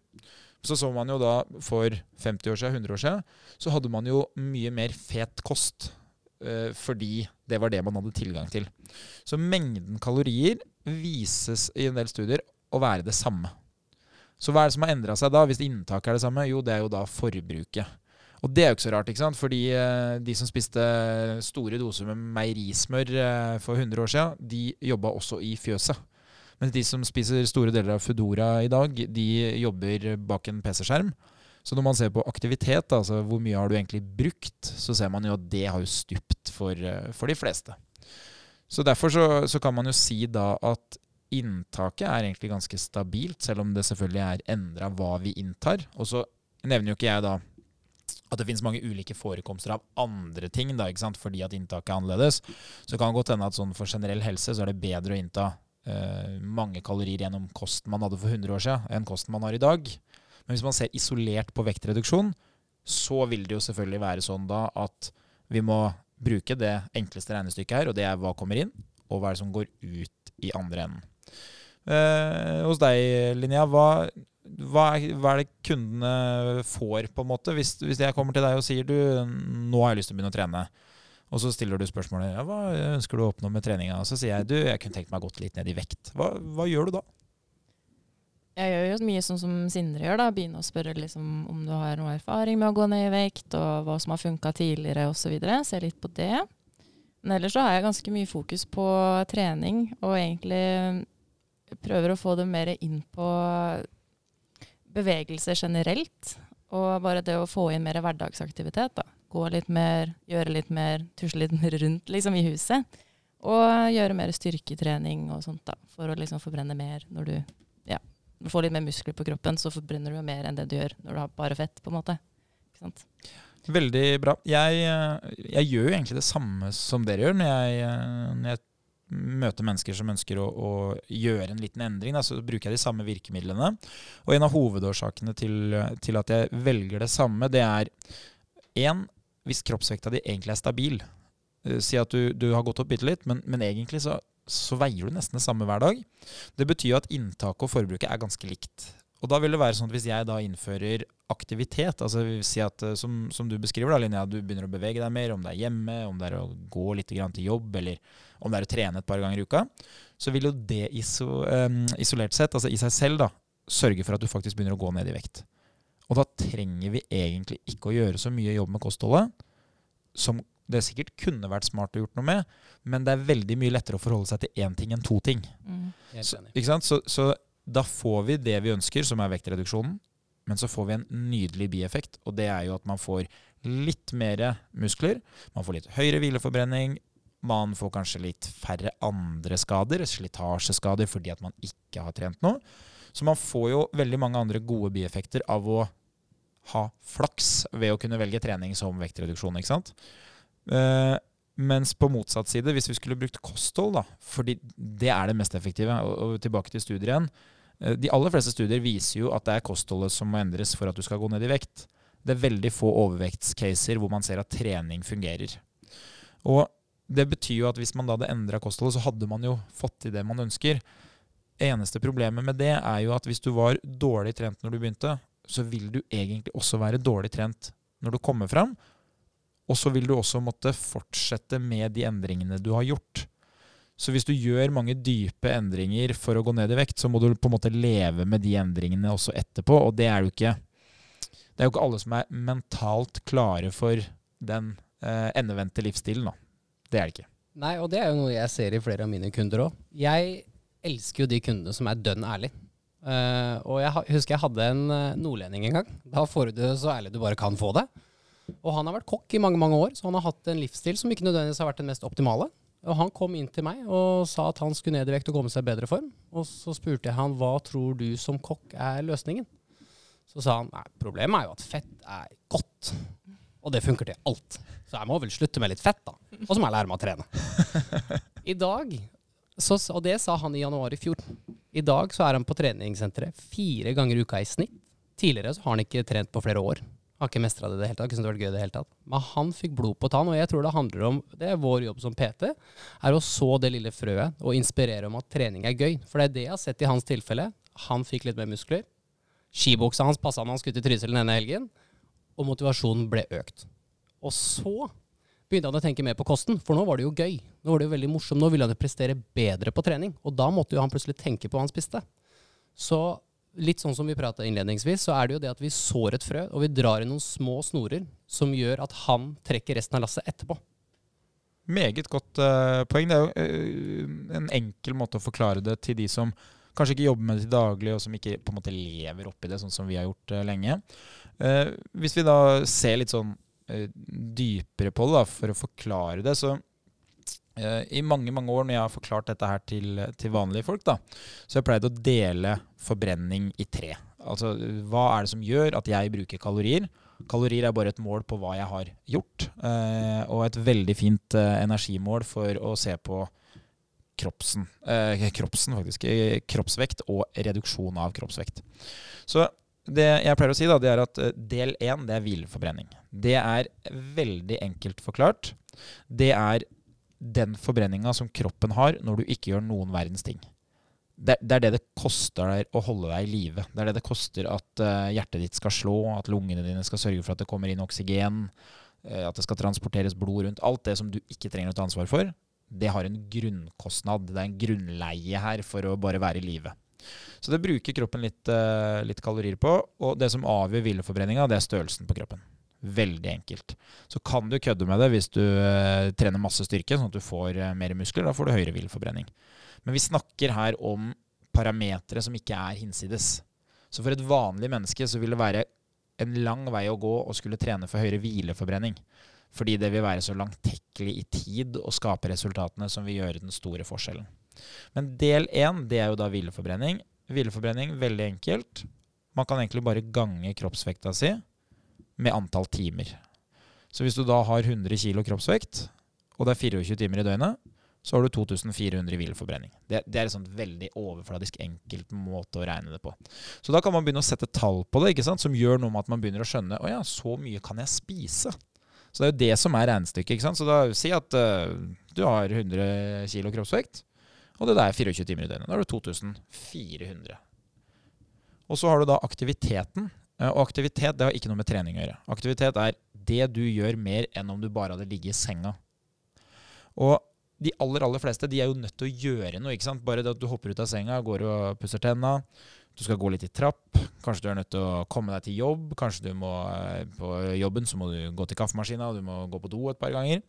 Så så man jo da for 50 år siden, 100 år siden, så hadde man jo mye mer fet kost. Uh, fordi det var det man hadde tilgang til. Så mengden kalorier vises i en del studier å være det samme. Så hva er det som har endra seg da, hvis inntaket er det samme? Jo, det er jo da forbruket. Og det er jo ikke så rart, ikke sant? fordi eh, de som spiste store doser med meierismør eh, for 100 år siden, de jobba også i fjøset. Mens de som spiser store deler av Foodora i dag, de jobber bak en PC-skjerm. Så når man ser på aktivitet, altså hvor mye har du egentlig brukt, så ser man jo at det har jo stupt for, eh, for de fleste. Så derfor så, så, kan man jo si da at inntaket er egentlig ganske stabilt, selv om det selvfølgelig er endra hva vi inntar. Og så nevner jo ikke jeg da at det finnes mange ulike forekomster av andre ting, da, fordi at inntaket er annerledes. Så kan det godt hende at sånn for generell helse så er det bedre å innta eh, mange kalorier gjennom kosten man hadde for 100 år siden, enn kosten man har i dag. Men hvis man ser isolert på vektreduksjon, så vil det jo selvfølgelig være sånn da at vi må bruke det enkleste regnestykket her, og det er hva kommer inn, og hva er det som går ut i andre enden. Eh, hos deg, Linnea, hva, hva, hva, er, det kundene får, på en måte? Hvis, hvis, jeg kommer til deg og sier du, nå har jeg lyst til å begynne å trene, og så stiller du spørsmålet ja, hva ønsker du å oppnå med treninga, og så sier jeg du, jeg kunne tenkt meg å gå litt ned i vekt. Hva, hva, gjør du da? Jeg gjør jo mye sånn som Sindre gjør, da. Begynne å spørre liksom, om du har noe erfaring med å gå ned i vekt, og hva som har funka tidligere osv. Se litt på det. Men ellers så har jeg ganske mye fokus på trening, og egentlig prøver å få det mer inn på bevegelse generelt. Og bare det å få inn mer hverdagsaktivitet. da. Gå litt mer, gjøre litt mer, tusle litt rundt liksom, i huset. Og gjøre mer styrketrening og sånt da, for å liksom forbrenne mer når du ja, får litt mer muskler på kroppen. Så forbrenner du mer enn det du gjør når du har bare fett. på en måte. Ikke sant? Veldig bra. Jeg, jeg, gjør jo egentlig det samme som dere gjør når jeg, når jeg møter mennesker som ønsker å, å gjøre en liten endring, da, så bruker jeg de samme virkemidlene. Og en av hovedårsakene til, til at jeg velger det samme, det er én hvis kroppsvekta di egentlig er stabil. Eh, Si at du, du har gått opp bitte litt, men, men egentlig så, så veier du nesten det samme hver dag. Det betyr at inntaket og forbruket er ganske likt. Og da vil det være sånn at hvis jeg da innfører aktivitet, altså si at eh, som, som du beskriver da, Linnea, du begynner å bevege deg mer, om det er hjemme, om det er å gå litt grann til jobb, eller om det er å trene et par ganger i uka, så vil jo det iso, em, isolert sett, altså i seg selv, da, sørge for at du faktisk begynner å gå ned i vekt. Og da trenger vi egentlig ikke å gjøre så mye jobb med kostholdet, som det sikkert kunne vært smart å gjort noe med, men det er veldig mye lettere å forholde seg til én ting enn to ting. Mm. Så, ikke sant? Så, så da får vi det vi ønsker, som er vektreduksjonen. Men så får vi en nydelig bieffekt, og det er jo at man får litt mer muskler. Man får litt høyere hvileforbrenning. Man får kanskje litt færre andre skader, slitasjeskader, fordi at man ikke har trent noe. Så man får jo veldig mange andre gode bieffekter av å ha flaks ved å kunne velge trening som vektreduksjon. ikke sant? Eh, mens på motsatt side, hvis vi skulle brukt kosthold, da, fordi det er det mest effektive, og, og tilbake til studier igjen De aller fleste studier viser jo at det er kostholdet som må endres for at du skal gå ned i vekt. Det er veldig få overvektscaser hvor man ser at trening fungerer. Og det betyr jo at hvis man da hadde endra kostholdet, så hadde man jo fått til det man ønsker. Eneste problemet med det er jo at hvis du var dårlig trent når du begynte, så vil du egentlig også være dårlig trent når du kommer fram. Og så vil du også måtte fortsette med de endringene du har gjort. Så hvis du gjør mange dype endringer for å gå ned i vekt, så må du på en måte leve med de endringene også etterpå, og det er jo ikke Det er jo ikke alle som er mentalt klare for den eh, endevendte livsstilen, da. Det er det ikke. Nei, og det er jo noe jeg ser i flere av mine kunder òg. Jeg elsker jo de kundene som er dønn ærlig. Uh, og jeg husker jeg hadde en eh, nordlending en gang. Da får du det så ærlig du bare kan få det. Og han har vært kokk i mange mange år, så han har hatt en livsstil som ikke nødvendigvis har vært den mest optimale. Og han kom inn til meg og sa at han skulle ned i vekt og komme seg i bedre form. Og så spurte jeg han hva tror du som kokk er løsningen. Så sa han nei, problemet er jo at fett er godt. Og det funker til alt. Så jeg må vel slutte med litt fett, da. Og så må jeg lære meg å trene. I dag, så, og det sa han i januar i fjor, i dag så er han på treningssenteret fire ganger i uka i snitt. Tidligere så har han ikke trent på flere år. Har ikke mestra det i det hele tatt. Ikke det var gøy det hele tatt. Men han fikk blod på tann, og jeg tror det handler om Det er vår jobb som PT, er å så det lille frøet og inspirere om at trening er gøy. For det er det jeg har sett i hans tilfelle. Han fikk litt mer muskler. Skibuksa hans passa når han skulle til Trysil denne helgen, og motivasjonen ble økt. Og så begynte han å tenke mer på kosten, for nå var det jo gøy. Nå var det jo veldig morsomt. Nå ville han jo prestere bedre på trening, og da måtte jo han plutselig tenke på hva han spiste. Så litt sånn som vi prata innledningsvis, så er det jo det at vi sår et frø, og vi drar i noen små snorer som gjør at han trekker resten av lasset etterpå. Meget godt uh, poeng. Det er jo uh, en enkel måte å forklare det til de som kanskje ikke jobber med det til daglig, og som ikke på en måte lever oppi det, sånn som vi har gjort uh, lenge. Hvis vi da ser litt sånn dypere på det, da, for å forklare det, så i mange mange år når jeg har forklart dette her til, til vanlige folk, da, så har jeg pleid å dele forbrenning i tre. Altså, hva er det som gjør at jeg bruker kalorier? Kalorier er bare et mål på hva jeg har gjort, eh, og et veldig fint eh, energimål for å se på kroppsen, eh, kroppsen faktisk, eh, kroppsvekt og reduksjon av kroppsvekt. Så det jeg pleier å si, da, det er at eh, del én er hvileforbrenning. Det er veldig enkelt forklart. Det er den forbrenninga som kroppen har når du ikke gjør noen verdens ting. Det, det er det det koster deg å holde deg i live. Det er det det koster at uh, hjertet ditt skal slå, at lungene dine skal sørge for at det kommer inn oksygen, uh, at det skal transporteres blod rundt. Alt det som du ikke trenger å ta ansvar for, det har en grunnkostnad. Det er en grunnleie her for å bare være i live. Så det bruker kroppen litt, uh, litt kalorier på. Og det som avgjør hvileforbrenninga, det er størrelsen på kroppen. Veldig enkelt. Så kan du kødde med det hvis du eh, trener masse styrke, sånn at du får eh, mer muskler. Da får du høyere hvileforbrenning. Men vi snakker her om parametere som ikke er hinsides. Så for et vanlig menneske så vil det være en lang vei å gå å skulle trene for høyere hvileforbrenning. Fordi det vil være så langtekkelig i tid å skape resultatene som vil gjøre den store forskjellen. Men del én, det er jo da hvileforbrenning. Hvileforbrenning, veldig enkelt. Man kan egentlig bare gange kroppsvekta si med antall timer. Så hvis du da har 100 kg kroppsvekt, og det er 24 timer i døgnet, så har du 2400 i hvileforbrenning. Det, det er en sånn veldig overfladisk enkelt måte å regne det på. Så da kan man begynne å sette tall på det, som gjør noe med at man begynner å skjønne å ja, så mye kan jeg spise. Så det er jo det som er regnestykket. Så da Si at uh, du har 100 kg kroppsvekt, og det der er 24 timer i døgnet. Da har du 2400. Og så har du da aktiviteten. Uh, og aktivitet det har ikke noe med trening å gjøre. Aktivitet er det du gjør mer enn om du bare hadde ligget i senga. Og de aller aller fleste de er jo nødt til å gjøre noe. ikke sant? Bare det at du hopper ut av senga, går og pusser tenna, du skal gå litt i trapp, kanskje du er nødt til å komme deg til jobb, kanskje du må eh, på jobben så må du gå til kaffemaskina, du må gå på do et par ganger.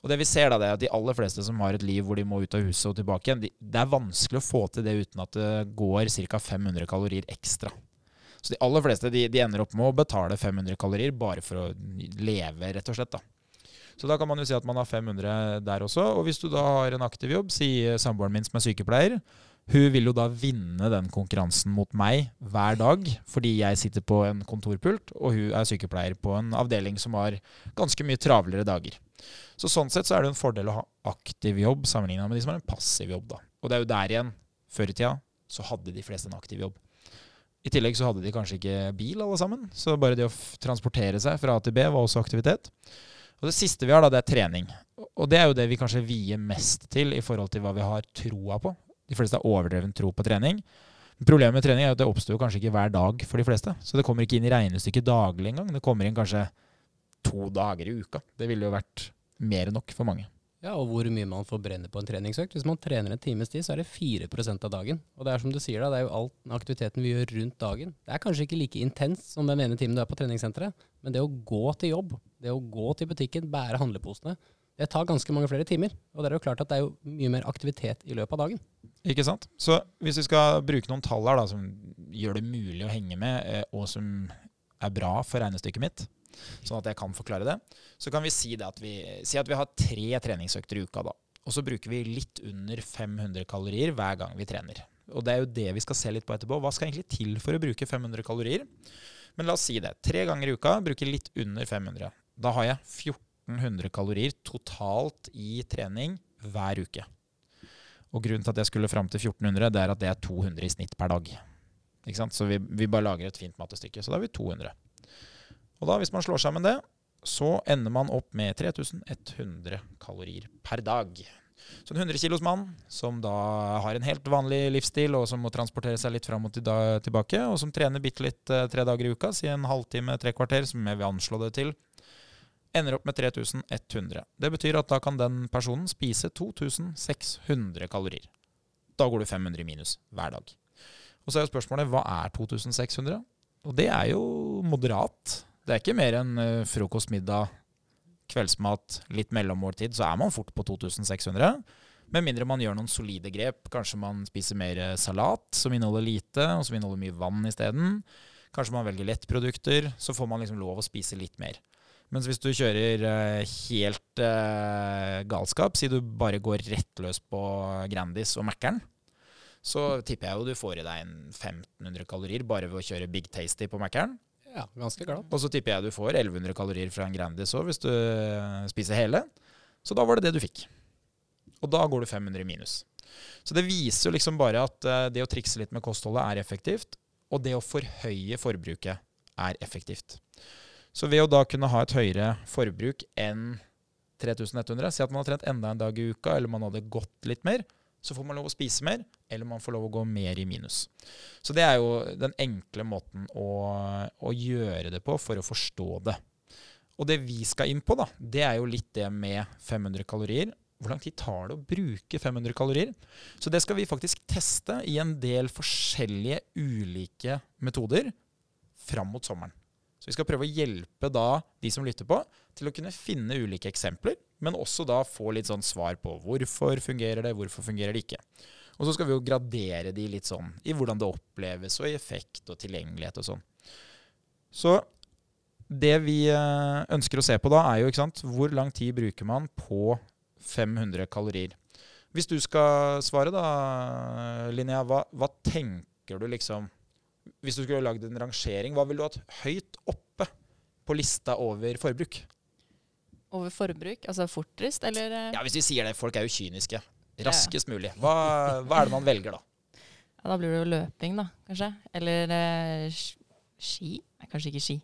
Og det vi ser da, det er at de aller fleste som har et liv hvor de må ut av huset og tilbake igjen, de, det er vanskelig å få til det uten at det går ca. 500 kalorier ekstra. Så de aller fleste de, de, ender opp med å betale 500 kalorier bare for å leve, rett og slett. da. Så da kan man jo si at man har 500 der også. Og hvis du da har en aktiv jobb, sier samboeren min som er sykepleier, hun vil jo da vinne den konkurransen mot meg hver dag, fordi jeg sitter på en kontorpult, og hun er sykepleier på en avdeling som har ganske mye travlere dager. Så Sånn sett så er det en fordel å ha aktiv jobb sammenligna med de som har en passiv jobb. da. Og det er jo der igjen, før i tida, så hadde de fleste en aktiv jobb. I tillegg så hadde de kanskje ikke bil, alle sammen. Så bare det å transportere seg fra A til B var også aktivitet. Og Det siste vi har, da, det er trening. Og det er jo det vi kanskje vier mest til i forhold til hva vi har troa på. De fleste har overdreven tro på trening. Problemet med trening er at det oppstår kanskje ikke hver dag for de fleste. Så det kommer ikke inn i regnestykket daglig engang. Det kommer inn kanskje to dager i uka. Det ville jo vært mer enn nok for mange. Ja, og hvor mye man forbrenner på en treningsøkt. Hvis man trener en times tid, så er det 4% av dagen. Og det er som du sier, da, det er jo all aktiviteten vi gjør rundt dagen. Det er kanskje ikke like intens som den ene timen du er på treningssenteret, men det å gå til jobb, det å gå til butikken, bære handleposene, det tar ganske mange flere timer. Og det er jo klart at det er jo mye mer aktivitet i løpet av dagen. Ikke sant. Så hvis vi skal bruke noen tall her da, som gjør det mulig å henge med, eh, og som er bra for regnestykket mitt, sånn at jeg kan forklare det, så kan vi si, at vi, si at vi har tre treningsøkter i uka. da. Og så bruker vi litt under 500 kalorier hver gang vi trener. Og det er jo det vi skal se litt på etterpå. Hva skal egentlig til for å bruke 500 kalorier? Men la oss si det. Tre ganger i uka bruker litt under 500. Da har jeg 1400 kalorier totalt i trening hver uke. Og grunnen til at jeg skulle fram til 1400, det er at det er 200 i snitt per dag. Så vi, vi, bare lager et fint mattestykke. Så da har vi 200. Og da, hvis man slår sammen det, så ender man opp med 3100 kalorier per dag. Så en 100 kilos mann som da har en helt vanlig livsstil, og som må transportere seg litt fram og tilbake, og som trener bitte litt eh, tre dager i uka, si en halvtime, tre kvarter, som jeg vil anslå det til, ender opp med 3100. Det betyr at da kan den personen spise 2600 kalorier. Da går du 500 i minus hver dag. Og så er jo spørsmålet hva er 2600? Og det er jo moderat. Det er ikke mer enn uh, frokost, middag, kveldsmat, litt mellommåltid, så er man fort på 2600. Med mindre man gjør noen solide grep. Kanskje man spiser mer eh, salat som inneholder lite, og som inneholder mye vann isteden. Kanskje man velger lettprodukter. Så får man liksom lov å spise litt mer. Mens hvis du kjører uh, helt uh, galskap, si du bare går rett løs på Grandis og Mækkern, så tipper jeg jo du får i deg en 1500 kalorier bare ved å kjøre Big Tasty på Mækkern. Ja, ganske glad. Og så tipper jeg du får 1100 kalorier fra en Grandis òg hvis du uh, spiser hele. Så da var det det du fikk. Og da går du 500 i minus. Så det viser jo liksom bare at det å trikse litt med kostholdet er effektivt, og det å forhøye forbruket er effektivt. Så ved å da kunne ha et høyere forbruk enn 3100, si at man har trent enda en dag i uka, eller man hadde gått litt mer, så får man lov å spise mer, eller man får lov å gå mer i minus. Så det er jo den enkle måten å, å gjøre det på for å forstå det. Og det vi skal inn på, da, det er jo litt det med 500 kalorier. Hvor lang tid tar det å bruke 500 kalorier? Så det skal vi faktisk teste i en del forskjellige ulike metoder fram mot sommeren. Så vi skal prøve å hjelpe da de som lytter på, til å kunne finne ulike eksempler, men også da få litt sånn svar på hvorfor fungerer det, hvorfor fungerer det ikke. Og så skal vi jo gradere de litt sånn i hvordan det oppleves, og i effekt og tilgjengelighet og sånn. Så det vi eh, ønsker å se på da, er jo ikke sant, hvor lang tid bruker man på 500 kalorier. Hvis du skal svare da, Linnea, hva, hva tenker du liksom hvis du skulle lagd en rangering, hva ville du hatt høyt oppe på lista over forbruk? over forbruk? Altså fortest, eller eh, Ja, Hvis vi sier det, folk er jo kyniske. Raskest mulig. Hva, hva er det man velger, da? ja, Da blir det jo løping, da, kanskje. Eller eh, ski? Nei, kanskje ikke ski.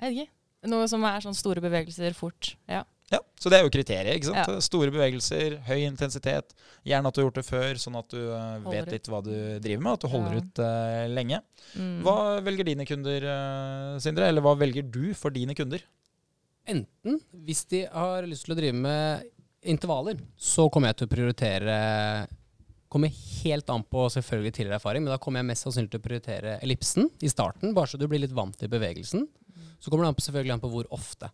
Jeg vet ikke. Noe som er sånn store bevegelser fort. Ja. Ja, Så det er jo kriteriet. ikke sant? Ja. Store bevegelser, høy intensitet. Gjerne at du har gjort det før, sånn at du eh, Holder vet ut. litt hva du driver med. At du holder Ja. ut eh, lenge. Mm. Hva velger dine kunder, eh, Sindre? Eller hva velger du for dine kunder? Enten, hvis de har lyst til å drive med intervaller, så kommer jeg til å prioritere Kommer helt an på selvfølgelig tidligere erfaring, men da kommer jeg mest sannsynlig til å prioritere ellipsen i starten, bare så du blir litt vant til bevegelsen. Så kommer det an på, selvfølgelig an på hvor ofte.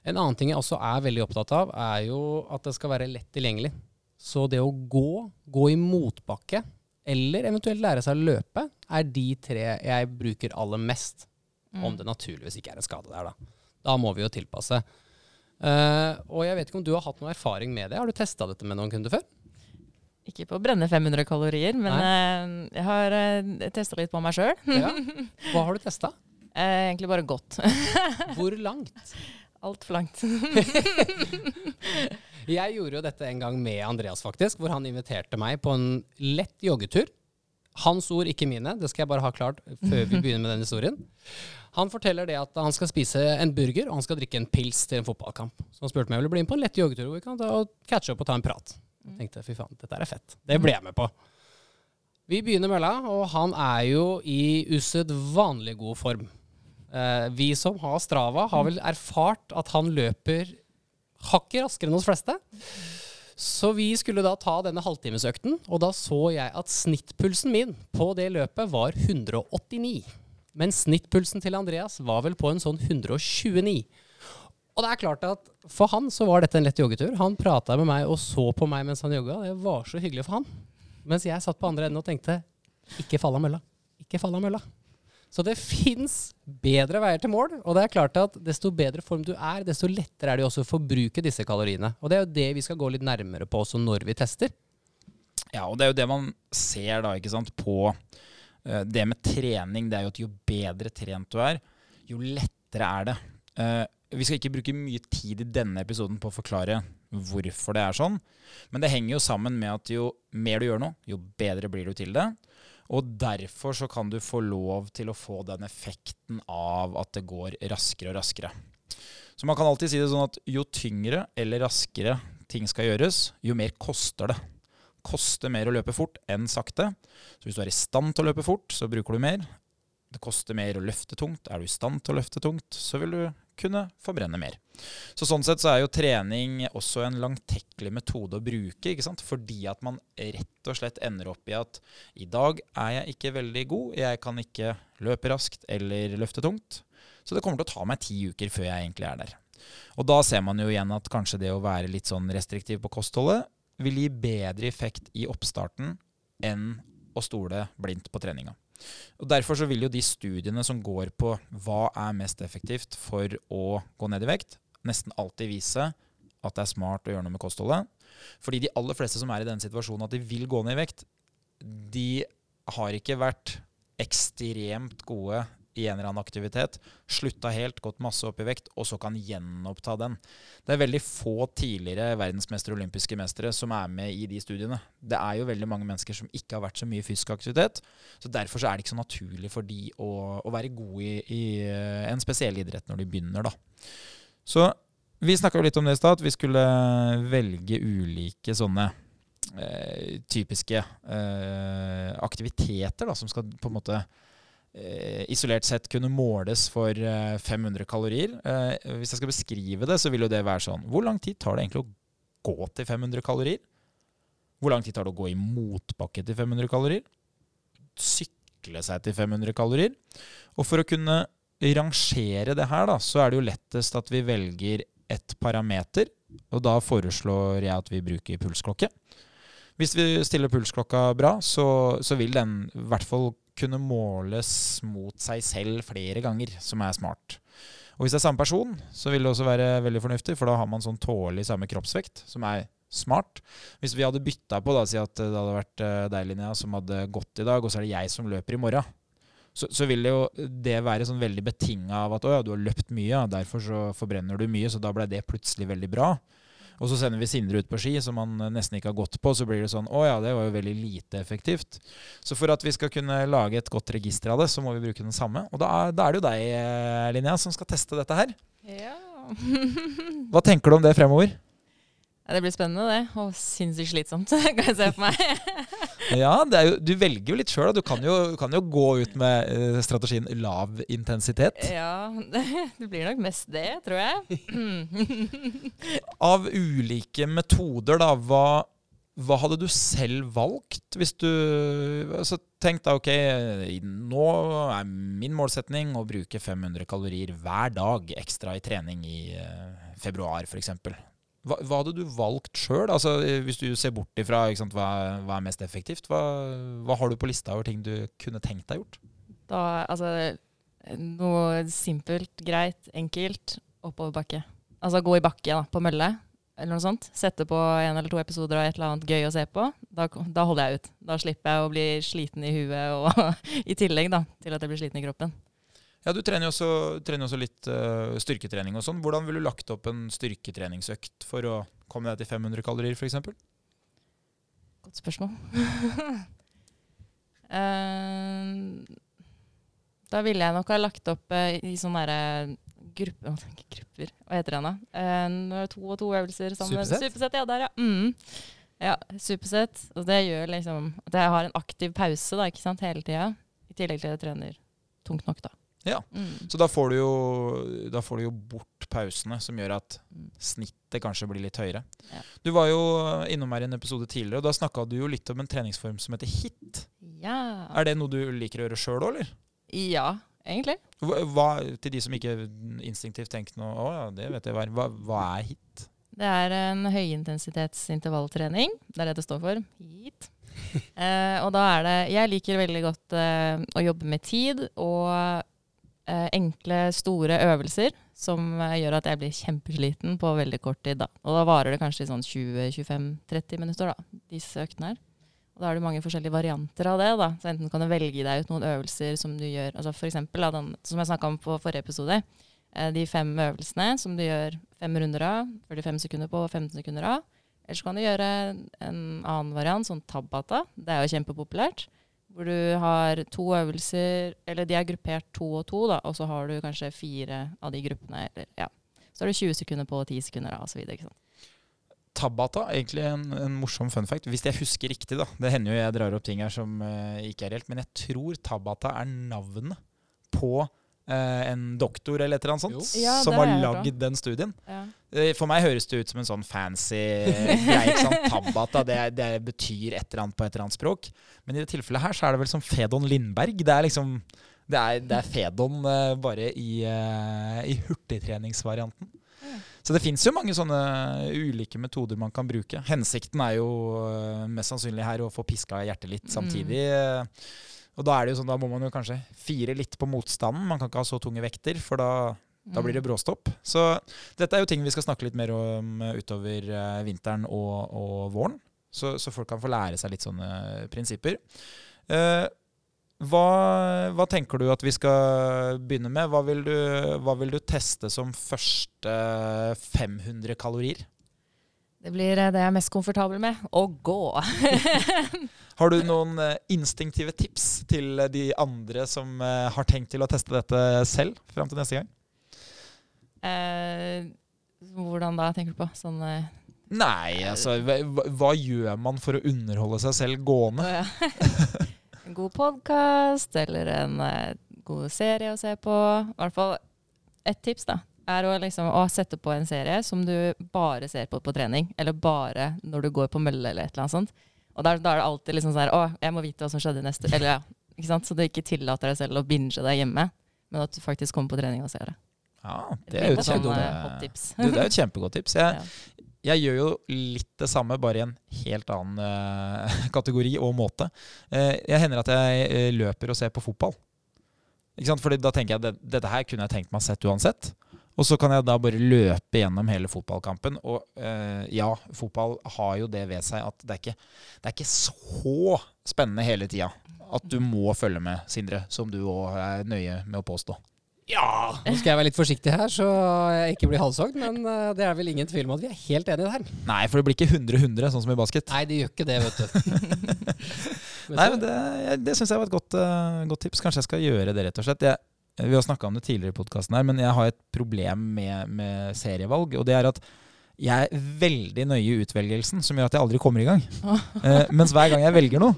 En annen ting jeg også er veldig opptatt av, er jo at det skal være lett tilgjengelig. Så det å gå, gå i motbakke, eller eventuelt lære seg å løpe, er de tre jeg bruker aller mest. Mm. Om det naturligvis ikke er en skade der, da. Da må vi jo tilpasse. Eh, og jeg vet ikke om du har hatt noe erfaring med det. Har du testa dette med noen kunder før? Ikke på å brenne 500 kalorier, men uh, jeg har uh, testa litt på meg sjøl. Ja. Hva har du testa? Uh, egentlig bare gått. Hvor langt? Altfor langt. Jeg gjorde jo dette en gang med Andreas, faktisk, hvor han inviterte meg på en lett joggetur. Hans ord, ikke mine. Det skal jeg bare ha klart før vi begynner med den historien. Han forteller det at han skal spise en burger og han skal drikke en pils til en fotballkamp. Så han spurte meg om jeg ville bli med på en lett joggetur hvor vi kan ta og catche opp og ta en prat. Jeg tenkte fy faen, dette er fett. Det ble jeg med på. Vi begynner mølla, og han er jo i usedvanlig god form. Eh, vi som har Strava, har vel erfart at han løper hakket raskere enn hos fleste. Så vi skulle da ta denne halvtimesøkten, og da så jeg at snittpulsen min på det løpet var 189. Men snittpulsen til Andreas var vel på en sånn 129. Og det er klart at for han så var dette en lett joggetur. Han prata med meg og så på meg mens han jogga. Det var så hyggelig for han. Mens jeg satt på andre enden og tenkte ikke fall av mølla. Ikke fall av mølla. Så det fins bedre veier til mål, og det er klart at desto bedre form du er, desto lettere er det også å forbruke disse kaloriene. Og det er jo det vi skal gå litt nærmere på også når vi tester. Ja, og det er jo det man ser da, ikke sant, på det med trening. Det er jo at jo bedre trent du er, jo lettere er det. Eh, vi skal ikke bruke mye tid i denne episoden på å forklare hvorfor det er sånn, men det henger jo sammen med at jo mer du gjør noe, jo bedre blir du til det. Og derfor så kan du få lov til å få den effekten av at det går raskere og raskere. Så man kan alltid si det sånn at jo tyngre eller raskere ting skal gjøres, jo mer koster det koster mer å løpe fort enn sakte. Så hvis du er i stand til å løpe fort, så bruker du mer. Det koster mer å løfte tungt. Er du i stand til å løfte tungt, så vil du kunne forbrenne mer. Så Sånn sett så er jo trening også en langtekkelig metode å bruke, ikke sant? fordi at man rett og slett ender opp i at i dag er jeg ikke veldig god, jeg kan ikke løpe raskt eller løfte tungt. Så det kommer til å ta meg ti uker før jeg egentlig er der. Og da ser man jo igjen at kanskje det å være litt sånn restriktiv på kostholdet vil gi bedre effekt i oppstarten enn å stole blindt på treninga. Og Derfor så vil jo de studiene som går på hva er mest effektivt for å gå ned i vekt, nesten alltid vise at det er smart å gjøre noe med kostholdet. Fordi de aller fleste som er i denne situasjonen at de vil gå ned i vekt, de har ikke vært ekstremt gode i en eller annen aktivitet, slutta helt, gått masse opp i vekt, og så kan gjenoppta den. Det er veldig få tidligere verdensmestere og olympiske mestere som er med i de studiene. Det er jo veldig mange mennesker som ikke har vært så mye fysisk aktivitet. Så derfor så er det ikke så naturlig for de å, å være gode i, i eh, en spesiell idrett når de begynner, da. Så vi snakka litt om det i stad, at vi skulle velge ulike sånne eh, typiske eh, aktiviteter da, som skal på en måte isolert sett kunne måles for eh, 500 kalorier. Eh, hvis jeg skal beskrive det, så vil jo det være sånn Hvor lang tid tar det egentlig å gå til 500 kalorier? Hvor lang tid tar det å gå i motbakke til 500 kalorier? Sykle seg til 500 kalorier? Og for å kunne rangere det her, da, så er det jo lettest at vi velger et parameter. Og da foreslår jeg at vi bruker pulsklokke. Hvis vi stiller pulsklokka bra, så, så vil den i hvert fall kunne måles mot seg selv flere ganger, som er smart. Og hvis det er samme person, så vil det også være veldig fornuftig, for da har man sånn tålelig samme kroppsvekt, som er smart. Hvis vi hadde bytta på, da, si at det hadde vært eh, deg, Linnea, som hadde gått i dag, og så er det jeg som løper i morgen, så, så vil det jo det være sånn veldig betinga av at å ja, du har løpt mye, ja, derfor så forbrenner du mye, så da ble det plutselig veldig bra. Og så sender vi Sindre ut på ski, som han nesten ikke har gått på. Så blir det sånn Å ja, det var jo veldig lite effektivt. Så for at vi skal kunne lage et godt register av det, så må vi bruke den samme. Og da, er- da er det jo deg, eh, Linnea, som skal teste dette her. Ja. Hva tenker du om det fremover? Det blir spennende, det. Og sinnssykt slitsomt, kan jeg se for meg. Ja, det jo, du velger jo litt sjøl. Du kan jo, kan jo gå ut med eh, strategien lav intensitet. Ja, det, det blir nok mest det, tror jeg. Av ulike metoder, da, hva, hva hadde du selv valgt hvis du altså, tenkte ok, nå er min målsetning å bruke 500 kalorier hver dag ekstra i trening i eh, februar, f.eks. Hva, hva hadde du valgt sjøl? Altså, hvis du ser bort ifra sant, hva, hva er mest effektivt, hva, hva har du på lista over ting du kunne tenkt deg gjort? Da, altså, noe simpelt, greit, enkelt. Oppoverbakke. Altså gå i bakke da, på mølle, eller noe sånt. Sette på en eller to episoder av et eller annet gøy å se på. Da, da holder jeg ut. Da slipper jeg å bli sliten i huet, og i tillegg da, til at jeg blir sliten i kroppen. Ja, Du trener jo også, trener også litt uh, styrketrening og sånn. Hvordan ville du lagt opp en styrketreningsøkt for å komme deg til 500 kalorier, f.eks.? Godt spørsmål. uh, da ville jeg nok ha lagt opp uh, i sånne derre gruppe, grupper Hva heter det da? To og to øvelser sammen. Supersett? Supersett ja, der, ja. Mm. Ja, supersett. Og det gjør liksom at jeg har en aktiv pause da, ikke sant, hele tida. I tillegg til at jeg trener tungt nok, da. Ja. Mm. Så da får, du jo, da får du jo bort pausene, som gjør at Mm. snittet kanskje blir litt høyere. Ja. Du var jo innom her i en episode tidligere, og da snakka du jo litt om en treningsform som heter hit. Ja. Er det noe du liker å gjøre sjøl òg, eller? ja, egentlig. Hva, til de som ikke instinktivt tenker noe Å ja, det vet jeg hva er. Hva, hva er hit? Det er en høyintensitetsintervalltrening. Det er det det står for. Hit. Eh, og da er det Jeg liker veldig godt eh, å jobbe med tid og enkle, store øvelser som eh, gjør at jeg blir kjempesliten på veldig kort tid. Da. Og da varer det kanskje i sånn 20-25-30 minutter, da, disse øktene her. Og da er det mange forskjellige varianter av det. da. Så enten kan du velge deg ut noen øvelser som du gjør altså For eksempel, da, den, som jeg snakka om på forrige episode. Eh, de fem øvelsene som du gjør fem runder av, 45 sekunder på og 15 sekunder av. Eller så kan du gjøre en annen variant, sånn tabata. Det er jo kjempepopulært. Hvor du har to øvelser, eller de er gruppert to og to, da, og så har du kanskje fire av de gruppene. Eller, ja. Så har du 20 sekunder på 10 sekunder da, sant? Tabata, egentlig en, en morsom fun fact. Hvis jeg husker riktig, da. Det hender jo jeg drar opp ting her som uh, ikke er reelt, men jeg tror Tabata er navnet på en doktor eller et eller annet sånt. Ja, som har lagd den studien. Ja. Eh, For meg høres det ut som en sånn fancy greie. Tabata, det, det betyr et eller annet på et eller annet språk. Men i det tilfellet her så er det vel som Fedon Lindberg. Det er liksom Det er, det er Fedon eh, bare i, eh, i hurtigtreningsvarianten. Ja. Så det fins jo mange sånne ulike metoder man kan bruke. Hensikten er jo eh, mest sannsynlig her å få piska hjertet litt samtidig. eh, Og da er det jo sånn, da må man jo kanskje fire litt på motstanden. Man kan ikke ha så tunge vekter, for da da blir det bråstopp. Så dette er jo ting vi skal snakke litt mer om eh, utover eh, vinteren og, og våren. Så, så folk kan få lære seg litt sånne prinsipper. Eh, hva, hva tenker du at vi skal begynne med? Hva vil du, hva vil du teste som første 500 kalorier? Det blir eh, det jeg er mest komfortabel med. Å gå. Har du noen eh, instinktive tips til de andre som eh, har tenkt til å teste dette selv fram til neste gang? eh, hvordan da, tenker du på? Sånn eh, Nei, altså hva, hva- gjør man for å underholde seg selv gående? Ja. en god podkast eller en eh, god serie å se på. I hvert fall et tips da, er å, liksom, å sette på en serie som du bare ser på på trening, eller bare når du går på mølle eller et eller annet sånt. Og da, da er det alltid liksom sånn her, å, jeg må vite hva som skjedde neste eller ja, ikke sant? Så du ikke tillater deg selv å binge deg hjemme, men at du faktisk kommer på trening og ser det. Ja, det er jo et sånn eh, er et kjempegodt tips. Jeg, Ja. jeg gjør jo litt det samme, bare i en helt annen uh, kategori og måte. Uh, jeg hender at jeg eh, løper og ser på fotball. Ikke sant? Fordi da tenker jeg at det, dette her kunne jeg tenkt meg sett uansett. Og så kan jeg da bare løpe gjennom hele fotballkampen. Og eh, ja, fotball har jo det ved seg at det er ikke, det er ikke så spennende hele tida. at du må følge med, Sindre, som du òg er nøye med å påstå. Ja! Nå skal jeg være litt forsiktig her, så jeg ikke blir halshogd, men eh, det er vel ingen tvil om at vi er helt enige her. Nei, for det blir ikke 100-100, sånn som i basket. Nei, det gjør ikke det, vet du. Nei, men Det, det syns jeg var et godt, eh, godt tips. Kanskje jeg skal gjøre det, rett og slett. Jeg, vi har snakka om det tidligere i podkasten her, men jeg har et problem med, med serievalg. Og det er at jeg er veldig nøye i utvelgelsen, som gjør at jeg aldri kommer i gang. Eh, mens hver gang jeg velger noe,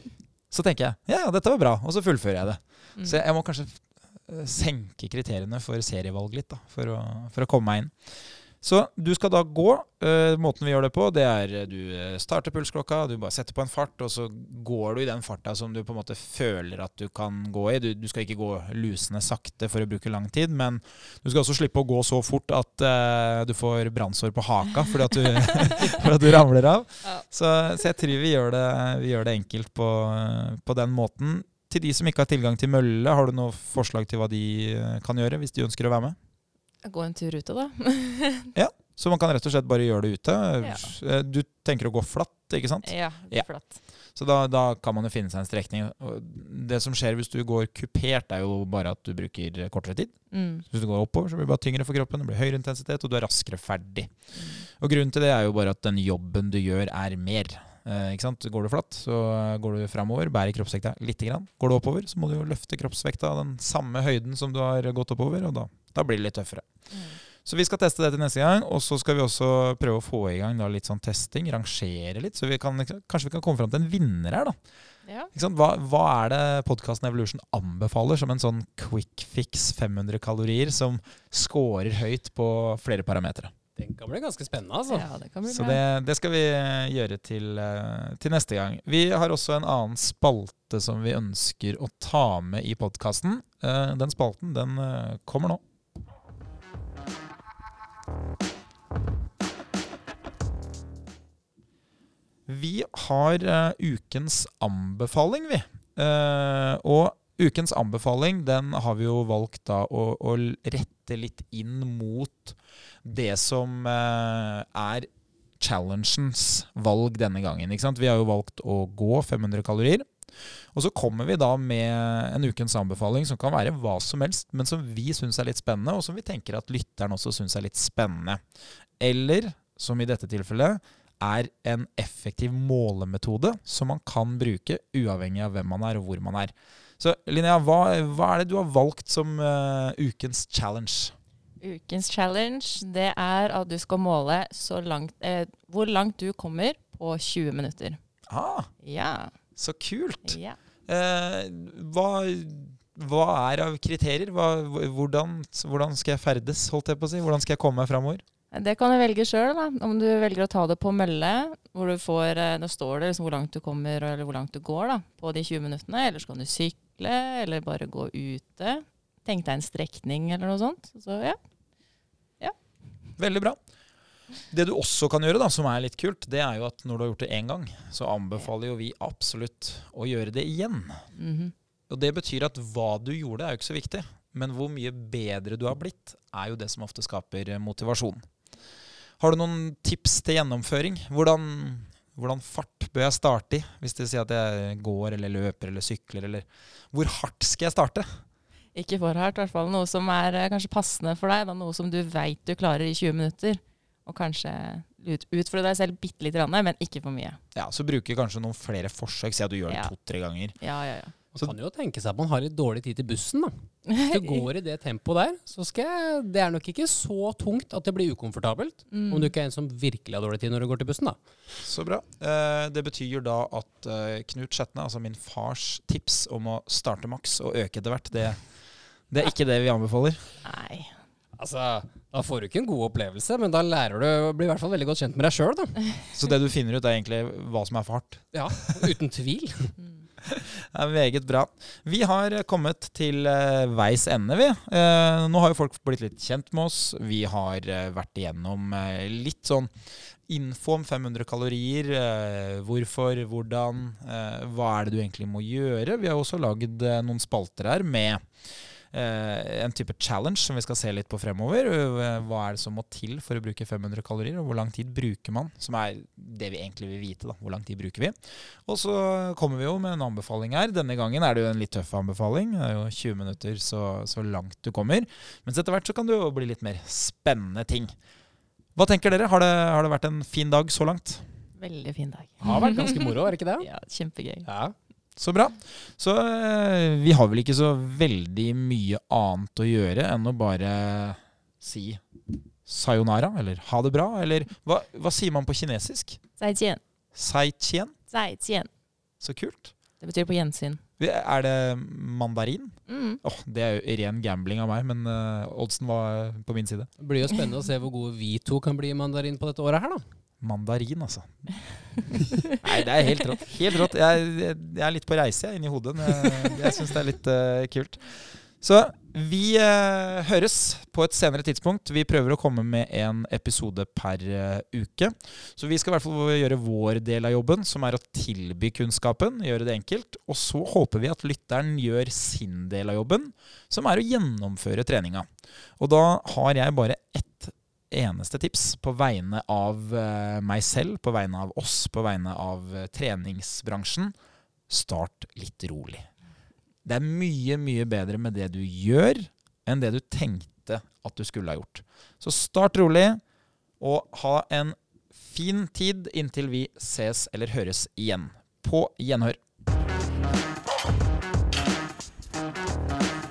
så tenker jeg ja, ja, dette var bra, og så fullfører jeg det. Mm. Så jeg, jeg må kanskje eh, senke kriteriene for serievalg litt, da, for å, for å komme meg inn. Så du skal da gå. Eh, måten vi gjør det på, det er eh, du eh, starter pulsklokka, du bare setter på en fart, og så går du i den farta som du på en måte føler at du kan gå i. Du, du skal ikke gå lusende sakte for å bruke lang tid, men du skal også slippe å gå så fort at uh, du får brannsår på haka fordi at du, for at du ramler av. Ja. Så, så jeg tror vi gjør det, vi gjør det enkelt på, på den måten. Til de som ikke har tilgang til mølle, har du noe forslag til hva de kan gjøre hvis de ønsker å være med? Gå en tur ute, da. ja, Så man kan rett og slett bare gjøre det ute. Ja. Eh, Du tenker å gå flatt, ikke sant? Ja, Ja. flatt. Så da, da kan man jo finne seg en strekning. Det som skjer hvis du går kupert, er jo bare at du bruker kortere tid. Mm. Hvis du går oppover, så blir det bare tyngre for kroppen, det blir høyere intensitet, og du er raskere ferdig. Og grunnen til det er jo bare at den jobben du gjør, er mer. Eh? Går du flatt, så går du framover, bærer kroppsvekta lite grann. Går du oppover, så må du jo løfte kroppsvekta av den samme høyden som du har gått oppover, og da, da blir det litt tøffere. Mm. Så vi skal teste det til neste gang, og så skal vi også prøve å få i gang da litt sånn testing, rangere litt, så vi kan, kanskje vi kan komme fram til en vinner her, da. Ja. Ikke sant? Hva, hva er det podkasten Evolution anbefaler som en sånn quick fix 500 kalorier som scorer høyt på flere parametere? Den kan bli ganske spennende, altså. ja, det kan bli Så det, det skal vi gjøre til, eh, til neste gang. Vi har også en annen spalte som vi ønsker å ta med i podkasten. Den spalten den eh, kommer nå. Vi har uh, ukens anbefaling, vi. Uh, og ukens anbefaling den har vi jo valgt da å, å rette litt inn mot det som uh, er challengens valg denne gangen. Ikke sant? Vi har jo valgt å gå 500 kalorier. Og så kommer vi da med en ukens anbefaling som kan være hva som helst, men som vi syns er litt spennende, og som vi tenker at lytteren også syns er litt spennende. Eller, som i dette tilfellet, er en effektiv målemetode som man kan bruke uavhengig av hvem man er og hvor man er. Så Linnea, hva, hva er det du har valgt som uh, ukens challenge? Ukens challenge det er at du skal måle så langt, eh, hvor langt du kommer på 20 minutter. Ah, Ja. Så kult! ja. Eh, hva, hva er av kriterier? Hva, hvordan, hvordan skal jeg ferdes, holdt jeg på å si? Hvordan skal jeg komme meg framover? Det kan du velge sjøl, om du velger å ta det på mølle. hvor du får, Da står det liksom hvor langt du kommer eller hvor langt du går da, på de 20 minuttene. Eller så kan du sykle, eller bare gå ute. Tenk deg en strekning eller noe sånt. Så ja. Veldig bra. Det du også kan gjøre, da, som er litt kult, det er jo at når du har gjort det én gang, så anbefaler jo vi absolutt å gjøre det igjen. Mhm. Og det betyr at hva du gjorde, er jo ikke så viktig. Men hvor mye bedre du har blitt, er jo det som ofte skaper eh, motivasjon. Har du noen tips til gjennomføring? Hvordan, hvordan fart bør jeg starte i? Hvis det sier at jeg går eller løper eller sykler, eller Hvor hardt skal jeg starte? Ikke for hardt, i hvert fall. Noe som er eh, kanskje passende for deg. Da. Noe som du veit du klarer i 20 minutter. Og kanskje ut, utfordre deg selv bitte lite grann, men ikke for mye. Ja, Så bruker kanskje noen flere forsøk. Si at du gjør det Ja. to-tre ganger. Ja, ja, ja. Man kan jo tenke seg at man har litt dårlig tid til bussen, da. Hvis du går i det tempoet der, så skal jeg Det er nok ikke så tungt at det blir ukomfortabelt. Mm. Om du ikke er en som virkelig har dårlig tid når du går til bussen, da. Så bra. Eh, det betyr da at eh, Knut Skjetne, altså min fars tips om å starte maks og øke etter hvert, det, det er ikke det vi anbefaler. Nei. Altså, Da får du ikke en god opplevelse, men da lærer du å bli i hvert fall veldig godt kjent med deg sjøl. Så det du finner ut, er egentlig hva som er for hardt. Ja, Uten tvil. Det er meget bra. Vi har kommet til eh, veis ende, vi. Eh, nå har jo folk blitt litt kjent med oss. Vi har eh, vært igjennom litt sånn info om 500 kalorier. Hvorfor, hvordan, hva er det du egentlig må gjøre? Vi har også lagd noen spalter her med en type challenge som vi skal se litt på fremover. Eh, Hva er det som må til for å bruke 500 kalorier, og hvor lang tid bruker man? Som er det vi egentlig vil vite. da, Hvor lang tid bruker vi? Og så kommer vi jo med en anbefaling her. Denne gangen er det jo en litt tøff anbefaling. Det er jo 20 minutter så, så langt du kommer. Mens etter hvert så kan det jo bli litt mer spennende ting. Hva tenker dere? Har det, har det vært en fin dag så langt? Veldig fin dag. Det har vært ganske moro, er det ikke det? Ja, kjempegøy. Ja. Så bra. Så eh, vi har vel ikke så veldig mye annet å gjøre enn å bare si sayonara, eller ha det bra, eller hva, hva sier man på kinesisk? Zaijian. Zaijian? Zaijian. Så kult. Det betyr på gjensyn. Er det mandarin? Mm. Oh, det er jo ren gambling av meg, men eh, oddsen var på min side. Det blir jo spennende å se hvor gode vi to kan bli i mandarin på dette året her, da. Mandarin, altså. Nei, det er helt rått. Helt rått. Jeg, jeg, jeg er litt på reise jeg, inni hodet. Jeg, jeg syns det er litt uh, kult. Så vi uh, høres på et senere tidspunkt. Vi prøver å komme med en episode per uh, uke. Så vi skal i hvert fall gjøre vår del av jobben, som er å tilby kunnskapen. Gjøre det enkelt. Og så håper vi at lytteren gjør sin del av jobben, som er å gjennomføre treninga. Og da har jeg bare ett eneste tips på vegne av eh, meg selv, på vegne av oss, på vegne av eh, treningsbransjen. Start litt rolig. Det er mye, mye bedre med det du gjør, enn det du tenkte at du skulle ha gjort. Så start rolig, og ha en fin tid inntil vi ses eller høres igjen. På gjenhør.